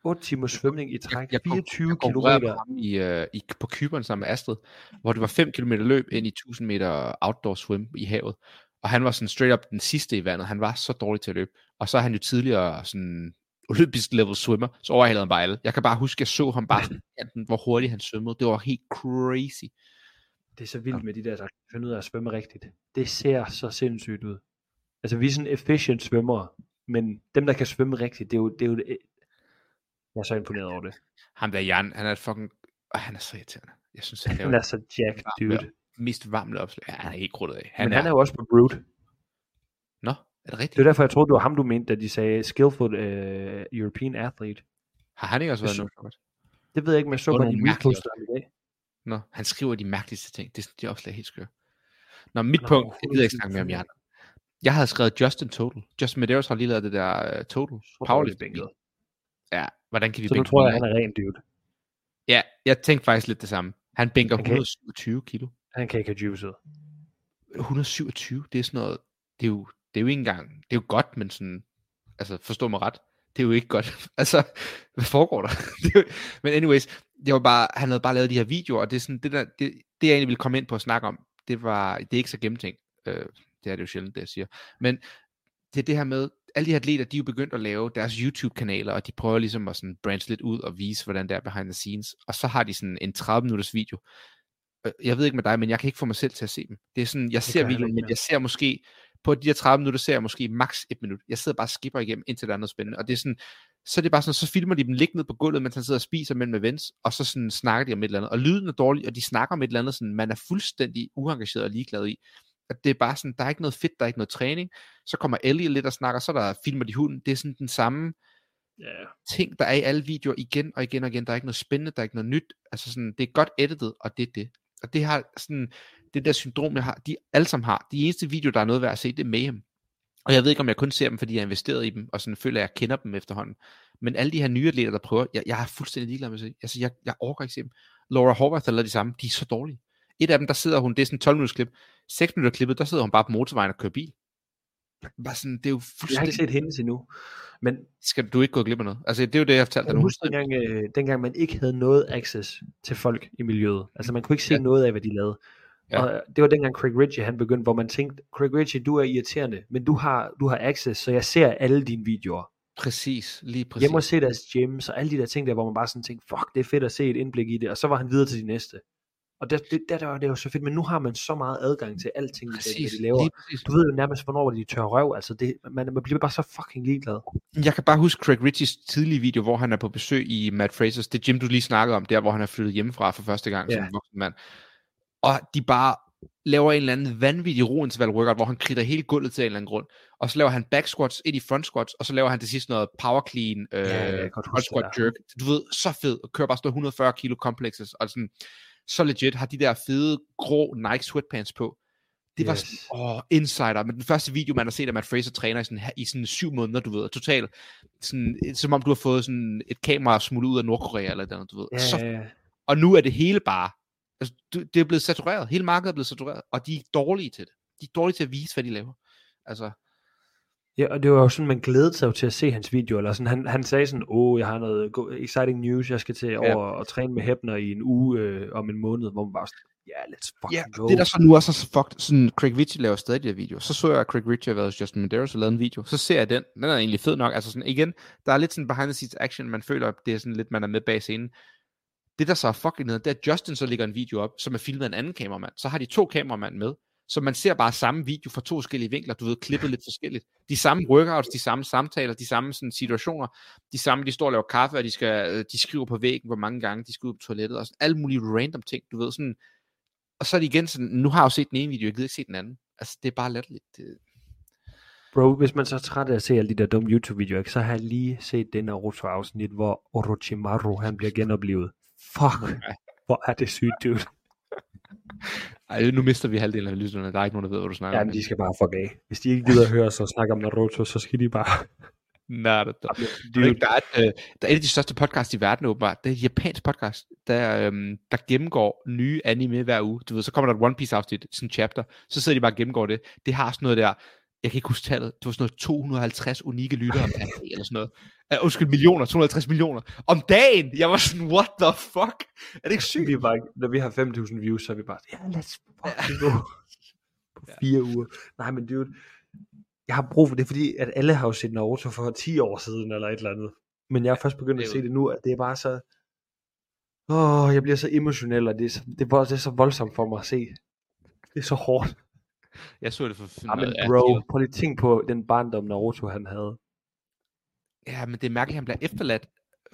S2: At, 8 timer svømning i træk,
S3: jeg, jeg,
S2: 24
S3: jeg
S2: kilometer.
S3: Ham i, uh, i, på Kyberen sammen med Astrid, hvor det var 5 km løb ind i 1000 meter outdoor swim i havet. Og han var sådan straight up den sidste i vandet. Han var så dårlig til at løbe. Og så er han jo tidligere sådan olympisk level swimmer, så overhalede han bare alle. Jeg kan bare huske, at jeg så ham bare sådan, hvor hurtigt han svømmede. Det var helt crazy.
S2: Det er så vildt med de der, der finder ud af at svømme rigtigt. Det ser så sindssygt ud. Altså vi er sådan efficient svømmere, men dem, der kan svømme rigtigt, det er jo, det er jo jeg er så imponeret over det.
S3: Ham der Jan, han er fucking... Oh, han er så irriterende. Jeg synes,
S2: han, *laughs* han er så jack, dude.
S3: Mest varmle opslag. Ja, han er helt krudtet af.
S2: Han Men er... han er jo også på Brute.
S3: Nå, er det rigtigt?
S2: Det er derfor, jeg troede, det var ham, du mente, da de sagde skillful uh, European athlete.
S3: Har han ikke også været
S2: noget? Det ved jeg ikke, men jeg så bare de reposter i dag.
S3: Nå, han skriver de mærkeligste ting. Det, det er også helt skørt. Nå, mit Nå, punkt, jeg ved ikke snakke mere om Jan. Jeg havde skrevet Justin Total. Justin Medeiros har lige lavet det der uh, Total Powerlifting. Ja, hvordan kan vi
S2: Så nu tror jeg, han er ren dude.
S3: Ja, jeg tænkte faktisk lidt det samme. Han bænker han 127 kilo.
S2: Han kan ikke have juicet.
S3: 127, det er sådan noget, det er jo, det er jo ikke engang, det er jo godt, men sådan, altså forstå mig ret, det er jo ikke godt. *laughs* altså, hvad foregår der? *laughs* er jo, men anyways, det var bare, han havde bare lavet de her videoer, og det er sådan, det der, det, det jeg egentlig ville komme ind på at snakke om, det var, det er ikke så gennemtænkt, øh, det er det jo sjældent, det jeg siger, men det er det her med, alle de her atleter, de er jo begyndt at lave deres YouTube-kanaler, og de prøver ligesom at sådan branche lidt ud og vise, hvordan det er behind the scenes, og så har de sådan en 30 minutters video. Øh, Jeg ved ikke med dig, men jeg kan ikke få mig selv til at se dem. Det er sådan, jeg ser videoen, men jeg ser måske, på de her 30 minutter ser jeg måske maks et minut. Jeg sidder bare og skipper igennem, indtil der er noget spændende. Og det er sådan, så er det bare sådan, så filmer de dem ligge ned på gulvet, mens han sidder og spiser mellem events, og så sådan snakker de om et eller andet. Og lyden er dårlig, og de snakker om et eller andet, sådan, man er fuldstændig uengageret og ligeglad i. At det er bare sådan, der er ikke noget fedt, der er ikke noget træning. Så kommer Ellie lidt og snakker, så er der filmer de hunden. Det er sådan den samme
S2: Ja.
S3: ting, der er i alle videoer igen og igen og igen. Der er ikke noget spændende, der er ikke noget nyt. Altså sådan, det er godt editet, og det er det. Og det har sådan, det der syndrom, jeg har, de alle sammen har. De eneste videoer, der er noget værd at se, det er Mayhem. Og jeg ved ikke, om jeg kun ser dem, fordi jeg har investeret i dem, og sådan føler, at jeg kender dem efterhånden. Men alle de her nye atleter, der prøver, jeg, jeg er fuldstændig ligeglad med at se. Altså, jeg, jeg overgår ikke se dem. Laura Horvath lavet de samme, de er så dårlige. Et af dem, der sidder hun, det er sådan en 12 minutters klip. 6 minutter klippet, der sidder hun bare på motorvejen og kører bil. Bare sådan, det er jo
S2: Jeg har
S3: fuldstændig...
S2: ikke set hendes endnu. Men
S3: Skal du ikke gå glip af noget? Altså, det er jo det, jeg fortalte dig
S2: jeg
S3: nu.
S2: husker dengang, øh, dengang man ikke havde noget access til folk i miljøet. Altså man kunne ikke se
S3: Ja.
S2: noget af, hvad de lavede.
S3: Ja.
S2: Og det var dengang Craig Ritchie han begyndte, hvor man tænkte, Craig Ritchie, du er irriterende, men du har, du har access, så jeg ser alle dine videoer.
S3: Præcis, lige præcis.
S2: Hjemme og se deres gyms og alle de der ting der, hvor man bare sådan tænkte, fuck, det er fedt at se et indblik i det, og så var han videre til de næste. Og der, det, der, der var det jo så fedt, men nu har man så meget adgang til alting,
S3: præcis,
S2: hvad de laver. Du ved jo nærmest, hvornår de tør røv, altså det, man, man bliver bare så fucking ligeglad.
S3: Jeg kan bare huske Craig Ritchies tidlige video, hvor han er på besøg i Matt Frasers, det gym, du lige snakkede om, der hvor han er flyttet hjemmefra for første gang
S2: Ja.
S3: som voksen mand. Og de bare laver en eller anden vanvittig rointerval workout, hvor han kritter hele gulvet til en eller anden grund. Og så laver han back squats ind i front squats, og så laver han til sidst noget power clean, øh,
S2: Ja,
S3: front squat
S2: det
S3: jerk. Du ved, så fed, og kører bare sådan noget 140 kilo complexes, og sådan, så legit, har de der fede, grå Nike sweatpants på. Det var
S2: Yes.
S3: sådan, åh, insider. Men den første video, man har set af Matt Fraser træner i sådan, i sådan syv måneder, du ved, totalt, sådan, som om du har fået sådan et kamera smuttet ud af Nordkorea, eller noget, du ved.
S2: Ja,
S3: Så,
S2: ja, ja.
S3: og nu er det hele bare, altså, det er blevet satureret, hele markedet er blevet satureret, og de er dårlige til det. De er dårlige til at vise, hvad de laver. Altså,
S2: Ja, og det var jo sådan, man glædede sig jo til at se hans video, eller sådan, han, han sagde sådan, åh, jeg har noget exciting news, jeg skal til over og træne med Hebner i en uge øh, om en måned, hvor man bare sådan, ja, yeah, let's fucking
S3: ja,
S2: go.
S3: det der så nu også så fucked, sådan, Craig Ritchie laver stadig de her videoer. Så så jeg, at Craig Ritchie har været hos Justin Medeiros og lavet en video. Så ser jeg den. Den er egentlig fed nok. Altså sådan, igen, der er lidt sådan behind the scenes action, man føler, at det er sådan lidt, man er med bag scenen. Det der så er fucking ned, det er, at Justin så lægger en video op, som er filmet af en anden kameramand. Så har de to kameramænd med, så man ser bare samme video fra to forskellige vinkler, du ved, klippet lidt forskelligt. De samme workouts, de samme samtaler, de samme sådan, situationer, de samme, de står og laver kaffe, og de, skal, øh, de skriver på væggen, hvor mange gange de skal ud på toilettet, og sådan alle mulige random ting, du ved, sådan, og så er det igen sådan, nu har jeg jo set den ene video, jeg gider ikke se den anden. Altså, det er bare latterligt. Det...
S2: Bro, hvis man så er træt af at se alle de der dumme YouTube-videoer, så har jeg lige set den Naruto-afsnit, hvor Orochimaru, han bliver genoplevet. Fuck, hvor er det sygt, dude.
S3: Ej, nu mister vi halvdelen af lytterne. Der er ikke nogen, der ved, hvad du snakker
S2: Ja,
S3: om.
S2: men de skal bare fuck af. Hvis de ikke gider at høre os og snakke om Naruto, så skal de bare...
S3: Nej, det, det.
S2: Dude,
S3: Der, er et, øh, der er et af de største podcasts i verden åbenbart. Det er et japansk podcast, der, øhm, der gennemgår nye anime hver uge. Du ved, så kommer der et One Piece afsnit, sådan en chapter, så sidder de bare og gennemgår det. Det har sådan noget der, jeg kan ikke huske tallet, det var sådan noget 250 unikke lyttere per dag, eller sådan noget. Uh, undskyld, millioner, 250 millioner. Om dagen! Jeg var sådan, what the fuck? Er det ikke sygt?
S2: vi er bare, når vi har 5.000 views, så er vi bare, ja, let's fucking *laughs* go. På
S3: Ja.
S2: fire uger. Nej, men dude, jeg har brug for det, fordi at alle har jo set Naruto for 10 år siden, eller et eller andet. Men jeg er først begyndt at se det nu, at det er bare så... Åh, jeg bliver så emotionel, og det er så, det er, bare, det er så voldsomt for mig at se. Det er så hårdt.
S3: Jeg så det for
S2: Ja, men
S3: ja,
S2: bro, prøv lige at tænke på den barndom, Naruto han havde.
S3: Ja, men det er mærkeligt, at han bliver efterladt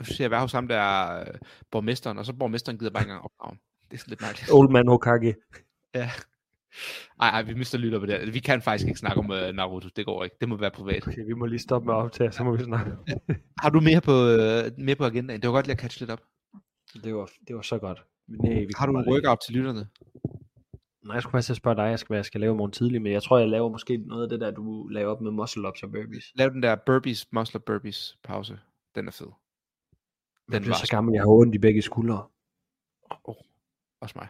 S3: til at være hos ham der øh, borgmesteren, og så borgmesteren gider bare ikke engang opdrage. Det er sådan lidt mærkeligt.
S2: Old man Hokage.
S3: Ja. Ej, ej, vi mister lytter på det. Vi kan faktisk ikke snakke om uh, Naruto. Det går ikke. Det må være privat.
S2: Okay, vi må lige stoppe med at optage, så må vi snakke. *laughs*
S3: Har du mere på, uh, mere på agendaen? Det var godt lige at catch lidt op.
S2: Det var, det var så godt. Nej, vi
S3: Har du en workout til lytterne?
S2: Nej, jeg skulle faktisk at spørge dig, jeg skal, hvad jeg skal lave i morgen tidlig, men jeg tror, jeg laver måske noget af det der, du laver op med muscle ups og burpees.
S3: Lav den der burpees, muscle burpees pause. Den er fed.
S2: Den
S3: Den
S2: bliver
S3: var
S2: så gammel, jeg har ondt i begge skuldre.
S3: oh, også mig.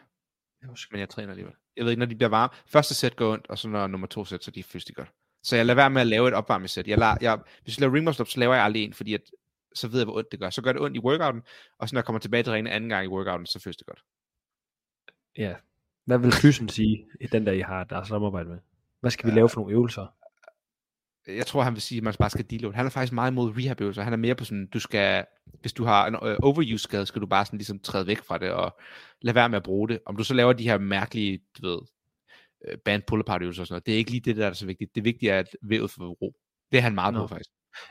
S3: Men jeg træner alligevel. Jeg ved ikke, når de bliver varme. Første sæt går ondt, og så når nummer to sæt, så er de fysisk godt. Så jeg lader være med at lave et opvarmningssæt. Jeg lader, jeg, hvis jeg laver ring muscle så laver jeg aldrig en, fordi at, så ved jeg, hvor ondt det gør. Så gør det ondt i workouten, og så når jeg kommer tilbage til træning anden gang i workouten, så føles det godt.
S2: Ja. Hvad vil fysen sige i den der, I har der samarbejde med? Hvad skal vi lave for nogle øvelser?
S3: Jeg tror, han vil sige, at man bare skal deload. Han er faktisk meget imod rehab øvelser. Han er mere på sådan, du skal, hvis du har en uh, overuse skade, skal du bare sådan ligesom træde væk fra det, og lade være med at bruge det. Om du så laver de her mærkelige, du ved, øh, band pull apart øvelser og sådan noget, det er ikke lige det, der er så vigtigt. Det vigtige er, at vævet får ro. Det er han meget
S2: Nå.
S3: på, faktisk.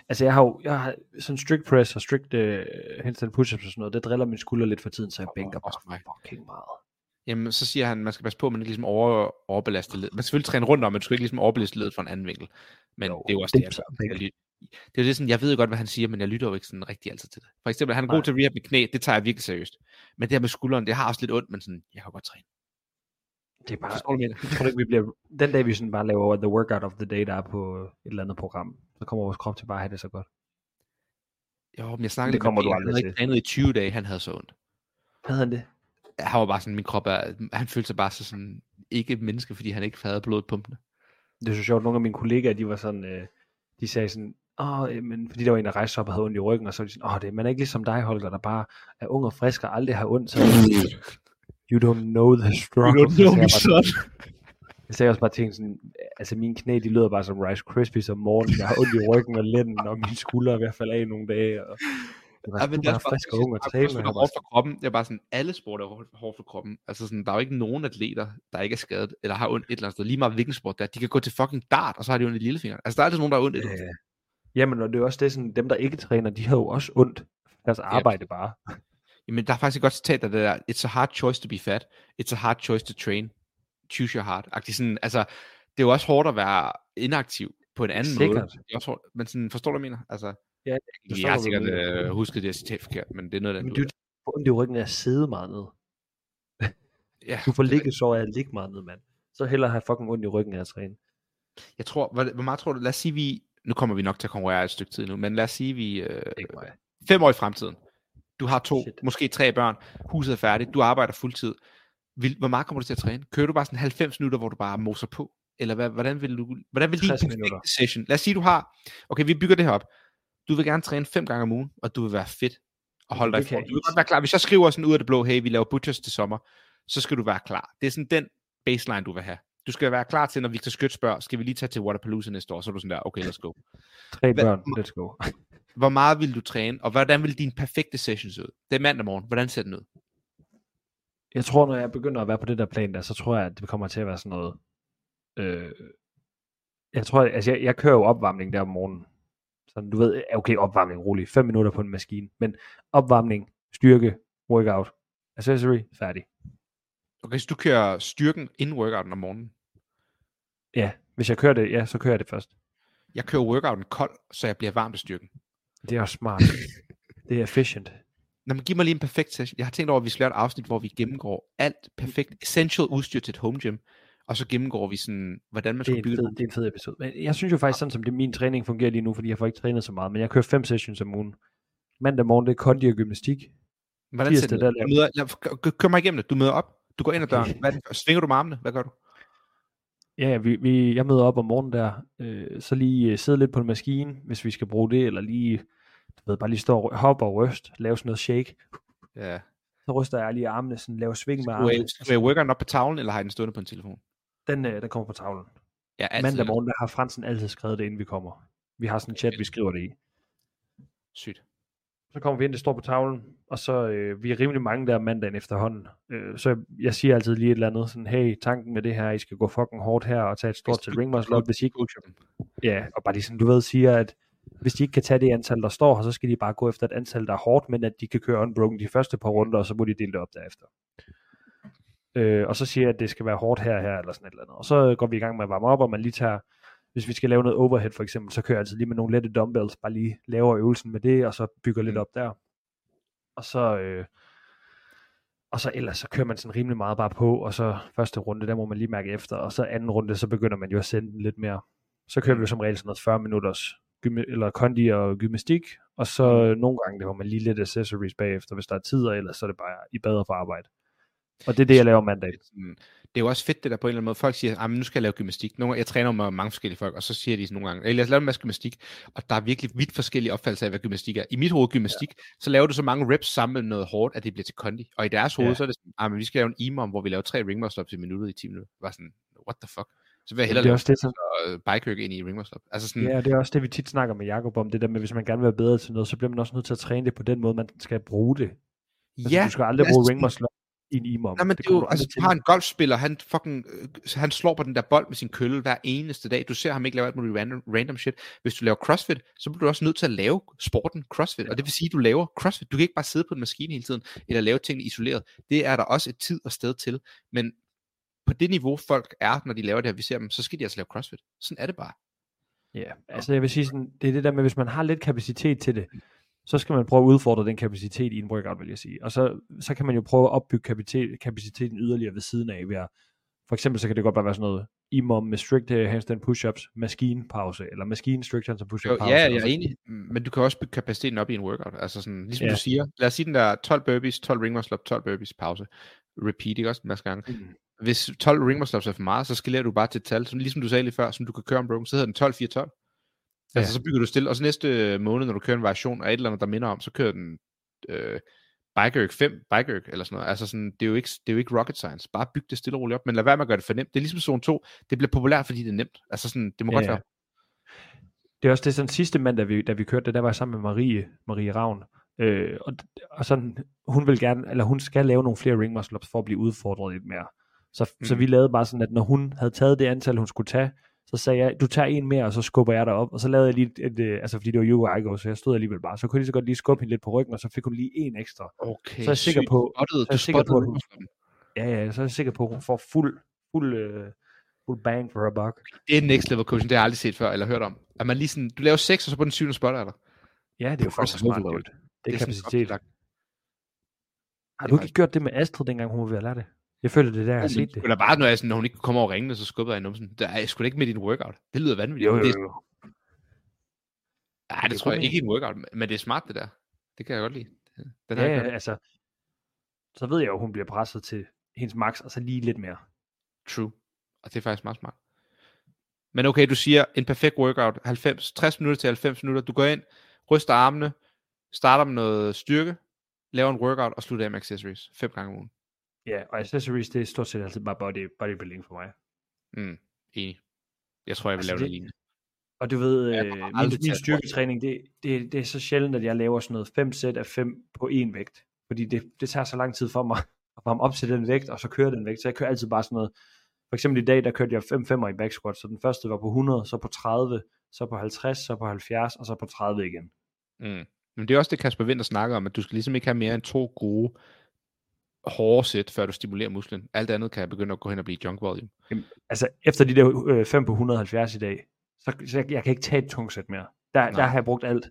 S2: Altså jeg har jo jeg har sådan strict press og strict uh, handstand push-ups og sådan noget, det driller min skulder lidt for tiden, så jeg bænker
S3: mig.
S2: bare fucking meget.
S3: Jamen, så siger han, man skal passe på, at man ikke ligesom over, overbelaster ledet. Man skal selvfølgelig træne rundt om, men du skal ikke ligesom overbelaste ledet fra en anden vinkel. Men
S2: Jo,
S3: det er jo også
S2: det
S3: det,
S2: er
S3: jeg, det er jo det sådan, jeg ved jo godt, hvad han siger, men jeg lytter jo ikke sådan rigtig altid til det. For eksempel, han er
S2: Nej.
S3: god til rehab med knæ, det tager jeg virkelig seriøst. Men det her med skulderen, det har også lidt ondt, men sådan, jeg kan godt træne.
S2: Det er bare,
S3: Forstår du, jeg
S2: tror ikke, vi bliver, den dag vi sådan bare laver the workout of the day, der er på et eller andet program, så kommer vores krop til bare at have det så godt.
S3: Jo, men jeg snakkede
S2: Det kommer
S3: med
S2: du aldrig
S3: han havde ikke trænet i 20 dage, han havde så ondt.
S2: Hvad hedder det?
S3: Han var bare sådan, min krop er, han følte sig bare så sådan, ikke et menneske, fordi han ikke havde blodet pumpende.
S2: Det er så sjovt, nogle af mine kollegaer, de var sådan, øh, de sagde sådan, åh, øh, men fordi der var en, der rejste op og havde ondt i ryggen, og så var de sådan, åh, det, man er ikke ligesom dig, Holger, der bare er ung og frisk og aldrig har ondt. Så, *laughs* you don't know the struggle. Så sagde jeg bare-
S3: son.
S2: Jeg sagde også bare ting sådan, altså mine knæ, de lyder bare som Rice Krispies om morgenen. Jeg har ondt i ryggen og lænden, og mine skuldre er ved at falde af nogle dage. Og var,
S3: Ja, men det er
S2: frisk og ung og
S3: er
S2: jeg var
S3: hårdt for kroppen. Det er bare sådan, alle sport er hårdt- for kroppen. Altså sådan, der er jo ikke nogen atleter, der ikke er skadet, eller har ondt et eller andet sted. Lige meget hvilken sport det er. De kan gå til fucking dart, og så har de ondt i lillefingeren. Altså, der er altid nogen, der har ondt et eller andet
S2: jamen, og det er også det, sådan, dem der ikke træner, de har jo også ondt. Deres arbejde bare. *laughs*
S3: Jamen, der er faktisk et godt citat af det der, it's a hard choice to be fat, it's a hard choice to train, choose your heart. Sådan, altså, det er jo også hårdt at være inaktiv på en anden
S2: Sikkert.
S3: måde. Det er også hårdt, men sådan, forstår du, hvad jeg mener? Altså,
S2: Ja, jeg
S3: jeg, har sikkert øh, husket det citat forkert, men det er noget, der
S2: Men du ondt i ryggen af at sidde meget ned.
S3: ja,
S2: Du får
S3: det
S2: ligge så af at ligge meget ned, mand. Så hellere have fucking ondt i ryggen af at træne.
S3: Jeg tror, hvor, hvor meget tror du, lad os sige, vi, nu kommer vi nok til at konkurrere et stykke tid nu, men lad os sige, vi øh, fem år i fremtiden, du har to,
S2: Shit.
S3: Måske tre børn, huset er færdigt, du arbejder fuldtid, vil, hvor meget kommer du til at træne? Kører du bare sådan 90 minutter, hvor du bare moser på? Eller hvad, hvordan vil du, hvordan vil din
S2: 60
S3: perfekte
S2: minutter.
S3: session, lad os sige, du har, okay, vi bygger det her op, du vil gerne træne fem gange om ugen, og du vil være fedt, og holde dig i form. Du vil godt være klar, hvis jeg skriver sådan ud af det blå, hey, vi laver butchers til sommer, så skal du være klar. Det er sådan den baseline, du vil have. Du skal være klar til, når Victor Skødt spørger, skal vi lige tage til Waterpalooza næste år? Så er du sådan der, okay, let's go.
S2: Tre børn, let's go.
S3: Hvor meget vil du træne, og hvordan vil din perfekte session se ud? Det er mandag morgen. Hvordan ser den ud?
S2: Jeg tror, når jeg begynder at være på det der plan der, så tror jeg, at det kommer til at være sådan noget... Øh, jeg tror, altså jeg, jeg kører jo opvarmning der om morgenen. Så du ved, okay, opvarmning, rolig. 5 minutter på en maskine. Men opvarmning, styrke, workout, accessory, færdig.
S3: Okay, så du kører styrken inden workouten om morgenen.
S2: Ja, hvis jeg kører det, ja, så kører jeg det først.
S3: Jeg kører workouten kold, så jeg bliver varm af styrken.
S2: Det er også smart. *laughs* det er efficient.
S3: Nå, men giv mig lige en perfekt session. Jeg har tænkt over, at vi skal lave et afsnit, hvor vi gennemgår alt perfekt, essential udstyr til et home gym, og så gennemgår vi sådan, hvordan man skal bygge
S2: fed,
S3: det.
S2: det er en fed episode. Men jeg synes jo faktisk, sådan som det min træning fungerer lige nu, fordi jeg får ikke trænet så meget, men jeg kører fem sessions om ugen. Mandag morgen, det er kondi og gymnastik.
S3: Hvordan
S2: tirsdag, der laver-
S3: møder, lad, kør- mig igennem det. Du møder op, du går ind ad døren. Hvad er *laughs* svinger du med armene? Hvad gør du?
S2: Ja, ja, vi, vi, jeg møder op om morgenen der, øh, så lige øh, sidde lidt på en maskine, hvis vi skal bruge det, eller lige, du ved, bare lige stå og hoppe og ryst, lave sådan noget shake.
S3: Ja.
S2: Så ryster jeg lige armene, sådan lave sving med armene.
S3: er, du er workouten op på tavlen, eller har I den stående på en telefon?
S2: Den, øh, den kommer på tavlen.
S3: Ja, altid.
S2: Mandag morgen, der har Fransen altid skrevet det, inden vi kommer. Vi har sådan en chat, vi skriver det i.
S3: Sygt.
S2: Så kommer vi ind, det står på tavlen, og så øh, vi er rimelig mange der mandagen efterhånden. Øh, så jeg, jeg siger altid lige et eller andet, sådan, hey, tanken med det her, I skal gå fucking hårdt her og tage et stort til ring muscle up, hvis I ikke, ja, og bare lige sådan, du ved, siger, at hvis de ikke kan tage det antal, der står her, så skal de bare gå efter et antal, der er hårdt, men at de kan køre unbroken de første par runder, og så må de dele det op derefter. Øh, og så siger jeg, at det skal være hårdt her her, eller sådan et eller andet. Og så går vi i gang med at varme op, og man lige tager, hvis vi skal lave noget overhead for eksempel, så kører jeg altid lige med nogle lette dumbbells, bare lige laver øvelsen med det, og så bygger lidt
S3: Mm.
S2: op der. Og så, øh, og så ellers så kører man sådan rimelig meget bare på, og så første runde, der må man lige mærke efter, og så anden runde, så begynder man jo at sende den lidt mere. Så kører vi jo som regel sådan noget 40 minutters gyme, eller kondi og gymnastik, og så
S3: Mm.
S2: nogle gange, der har man lige lidt accessories bagefter, hvis der er tid, og ellers så er det bare i bedre for arbejde. Og det er det, jeg laver mandag.
S3: Det er jo også fedt det der på en eller anden måde. Folk siger, at nu skal jeg lave gymnastik. Nogle, jeg træner med mange forskellige folk, og så siger de sådan nogle gange, lad os lave en masse gymnastik. Og der er virkelig vidt forskellige opfattelser af, hvad gymnastik er. I mit hoved gymnastik, ja. så laver du så mange reps sammen med noget hårdt, at det bliver til kondi. Og i deres hoved,
S2: Ja.
S3: så er det sådan, ah, men vi skal lave en imam, hvor vi laver tre ring muscle ups i minuttet i 10 minutter. Var sådan, what the fuck? Så vil jeg hellere
S2: Det er også det, som,
S3: øh, bike ind i ring muscle up. Altså sådan,
S2: ja, det er også det, vi tit snakker med Jacob om, det der med, hvis man gerne vil være bedre til noget, så bliver man også nødt til at træne det på den måde, man skal bruge det. Altså, du skal aldrig bruge
S3: sådan-
S2: ring muscle i en imam.
S3: Nej, men det, det jo,
S2: du
S3: altså, du har en golfspiller, han fucking, øh, han slår på den der bold med sin kølle hver eneste dag. Du ser ham ikke lave alt muligt random, random shit. Hvis du laver crossfit, så bliver du også nødt til at lave sporten crossfit. Og det vil sige, at du laver crossfit. Du kan ikke bare sidde på en maskine hele tiden, eller lave tingene isoleret. Det er der også et tid og sted til. Men på det niveau, folk er, når de laver det her, vi ser dem, så skal de altså lave crossfit. Sådan er det bare.
S2: Ja, altså jeg vil sige sådan, det er det der med, hvis man har lidt kapacitet til det, så skal man prøve at udfordre den kapacitet i en workout, vil jeg sige. Og så, så kan man jo prøve at opbygge kapacitet, kapaciteten yderligere ved siden af. Ved at, for eksempel så kan det godt bare være sådan noget, imam med strict øh, handstand push-ups, maskinpause, eller maskine strict handstand push-up pause.
S3: ja, jeg er
S2: sådan.
S3: enig, men du kan også bygge kapaciteten op i en workout. Altså sådan, ligesom
S2: Ja.
S3: du siger, lad os sige den der 12 burpees, 12 ring muscle up, 12 burpees, pause. Repeat, ikke også en masse gange.
S2: Mm.
S3: Hvis 12 ring muscle er for meget, så skalerer du bare til et tal, som, ligesom du sagde lige før, som du kan køre en broken, så hedder den 12 4 12. Altså,
S2: Ja.
S3: så bygger du stille, og så næste måned, når du kører en variation af et eller andet, der minder om, så kører den øh, bike erg 5, bike erg, eller sådan noget. Altså sådan, det er, jo ikke, det er jo ikke rocket science. Bare byg det stille og roligt op, men lad være med at gøre det for nemt. Det er ligesom zone 2. Det bliver populært, fordi det er nemt. Altså sådan, det må
S2: Ja,
S3: godt
S2: ja.
S3: være.
S2: Det er også det sådan sidste mand, da vi, da vi kørte det, der var jeg sammen med Marie, Marie Ravn. Øh, og, og sådan, hun vil gerne, eller hun skal lave nogle flere ring muscle ups for at blive udfordret lidt mere. Så, mm. så
S3: Mm.
S2: vi lavede bare sådan, at når hun havde taget det antal, hun skulle tage, så sagde jeg, du tager en mere, og så skubber jeg dig op. Og så lavede jeg lige et, et altså fordi det var Hugo Igo, så jeg stod alligevel bare. Så kunne jeg lige så godt lige skubbe hende lidt på ryggen, og så fik hun lige en ekstra.
S3: Okay,
S2: Så er jeg sikker på-
S3: Spottede,
S2: så er jeg sikker på, at hun-. Ja, ja, så er jeg sikker på, at hun får fuld, fuld, øh, fuld bang for her buck.
S3: Det er next level coaching, det har jeg aldrig set før, eller hørt om. At man lige sådan, du laver 6, og så på den syvende spotter er der.
S2: Ja, det er jo faktisk smart, dude. Det er kapacitet. Har du ikke gjort det med Astrid, dengang hun var ved at lære det? Jeg føler, det er der, jeg har set det.
S3: Eller bare, når, jeg, sådan, når hun ikke kommer over ringene, så skubber jeg numsen. Det er sgu da ikke med din workout. Det lyder vanvittigt.
S2: Jo, jo,
S3: Det,
S2: jo.
S3: nej, det,
S2: det
S3: tror jeg ikke i en workout, men det er smart det der. Det kan jeg godt lide. Den
S2: Ja, altså, så ved jeg jo, at hun bliver presset til hendes max, og så lige lidt mere.
S3: True. Og det er faktisk meget smart. Men okay, du siger en perfekt workout, 90, 60 minutter til 90 minutter. Du går ind, ryster armene, starter med noget styrke, laver en workout og slutter af med accessories. Fem gange om ugen.
S2: Ja, og accessories, det er stort set altid bare body, bodybuilding for mig.
S3: Mm, enig. Jeg tror, jeg vil
S2: Altså,
S3: lave
S2: det-
S3: det lignende.
S2: Og du ved, øh, min, min styrketræning, det, det, det er så sjældent, at jeg laver sådan noget 5 sæt af 5 på én vægt. Fordi det, det tager så lang tid for mig at varme op til den vægt, og så køre den vægt. Så jeg kører altid bare sådan noget. For eksempel i dag, der kørte jeg 5 5 i back squat, så den første var på 100, så på 30, så på 50, så på 70, og så på 30 igen.
S3: Mm. Men det er også det, Kasper Winter snakker om, at du skal ligesom ikke have mere end to gode, hårde sæt, før du stimulerer musklen. Alt andet kan begynde at gå hen og blive junk volume.
S2: Altså, efter de der øh, 5 på 170 i dag, så, så jeg, jeg kan ikke tage et tungt sæt mere. Der, der har jeg brugt alt.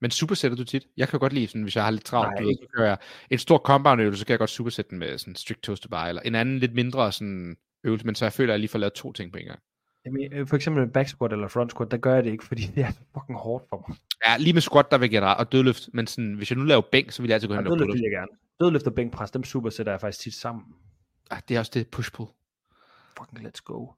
S3: Men supersætter du tit? Jeg kan godt lide, sådan, hvis jeg har lidt travlt,
S2: Nej,
S3: du ved, så kører jeg en stor compound øvelse, så kan jeg godt supersætte den med sådan strict toes to bar, eller en anden lidt mindre sådan øvelse, men så jeg føler, at jeg lige får lavet to ting på en gang.
S2: Jamen, øh, for eksempel en back squat eller front squat, der gør jeg det ikke, fordi det er så fucking hårdt for mig.
S3: Ja, lige med squat, der vil jeg ret, og dødløft, men sådan, hvis jeg nu laver bænk, så vil jeg altid gå hen
S2: Og
S3: og
S2: dødløft vil jeg gerne. Dødløft og bænkpres, dem supersætter jeg faktisk tit sammen.
S3: Ah, det er også det push-pull.
S2: Fucking let's go.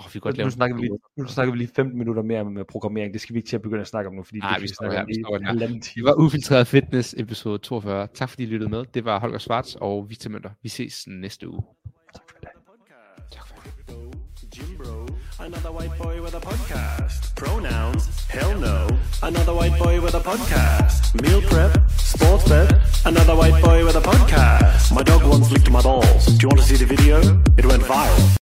S3: Åh, oh, vi kan godt
S2: Nu,
S3: lave
S2: snakker vi lige, nu snakker vi lige 15 minutter mere med programmering. Det skal vi ikke til at begynde at snakke om nu, fordi
S3: Nej,
S2: det
S3: vi
S2: vi
S3: stopper
S2: snakke
S3: her,
S2: om
S3: vi
S2: halvanden time.
S3: Det var Ufiltreret Fitness episode 42. Tak fordi I lyttede med. Det var Holger Svarts og Victor Mønter. Vi ses næste uge.
S1: Another white boy with a podcast. Pronouns, hell no, another white boy with a podcast. Meal prep, sports bet, another white boy with a podcast. My dog once licked my balls. Do you want to see the video? It went viral.